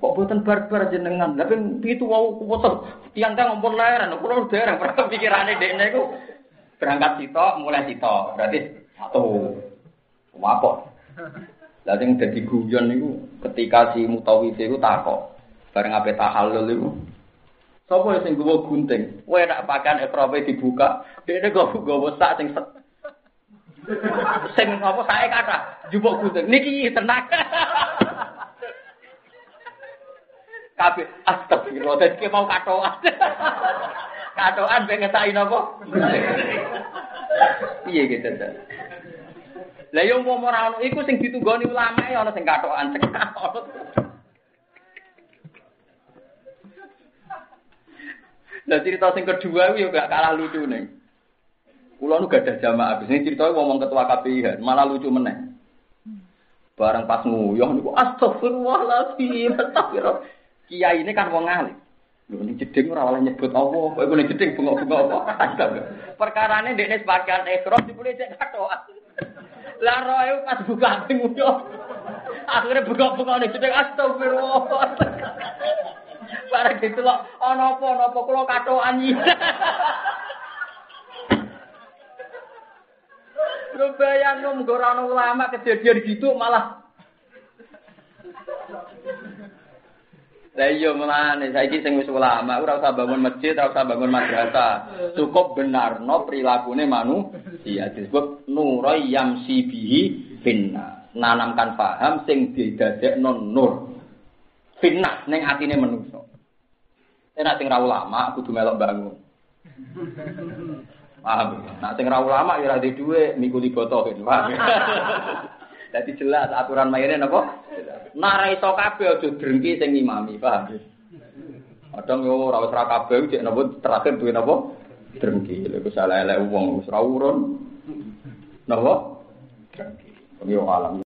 Kok boten barbar jenengan? Lah ping pitu wau kuwoten. Tiang-tiang ngompol leren, kula dereng pikirane dekne iku berangkat sitok, mulai sitok. Berarti satu. Apa? Lah sing dadi guyon niku ketika si Mutawif iku takok bareng ape tahallul iku. Sapa sing gowo gunting? Kowe nak pakaian ekrope dibuka, dekne go gowo sak sing set. Sing apa sae kata jupuk gunting. Niki tenang. Kabeh astagfirullah dadi mau katoan. katoan ben ngetaki napa? Piye gitu ta. Lah yo mau ora ono iku sing ditunggoni ulama ya ana sing katokan Lah cerita sing kedua yo gak kalah lucu nih. Kulo nu gak ada jamaah. Abis ini cerita ngomong ketua KPI malah lucu meneh. Barang pas nguyuh niku astagfirullahaladzim. Astagfirullah. Kiai ini kan wong alim. Lho ning jeding ora oleh nyebut Allah. Kowe ning jeding bengok-bengok apa? Perkarane dekne sebagian ekros dipulih cek katokan. Lah roe pas buka nguyuh. Akhirnya bengok-bengok ning jeding astagfirullah. Barang gitu loh, ono apa, ono apa, kulo katoan Lu bayang lu menggorong ulama kejadian gitu malah. Lah iya mulane saiki sing wis ulama ora usah bangun masjid, ora usah bangun madrasah. Cukup benarno prilakune manusia disebut nurai yamsi bihi finna. Nanamkan paham sing didadekno nur. Finna ning atine manusa. Enak sing ra ulama kudu melok bangun. Paham? Nah sing ra ulama ya ora di dhuwit mikuli botohin. Paham? [LAUGHS] Jadi jelas aturan mainnya napa? Nak ra iso kabeh aja drengki sing ngimami, paham? Kadang yo ora wis ra kabeh cek napa terakhir duwe napa? Drengki. Lha wis ala elek wong wis ra urun. Napa? Drengki. Yo alam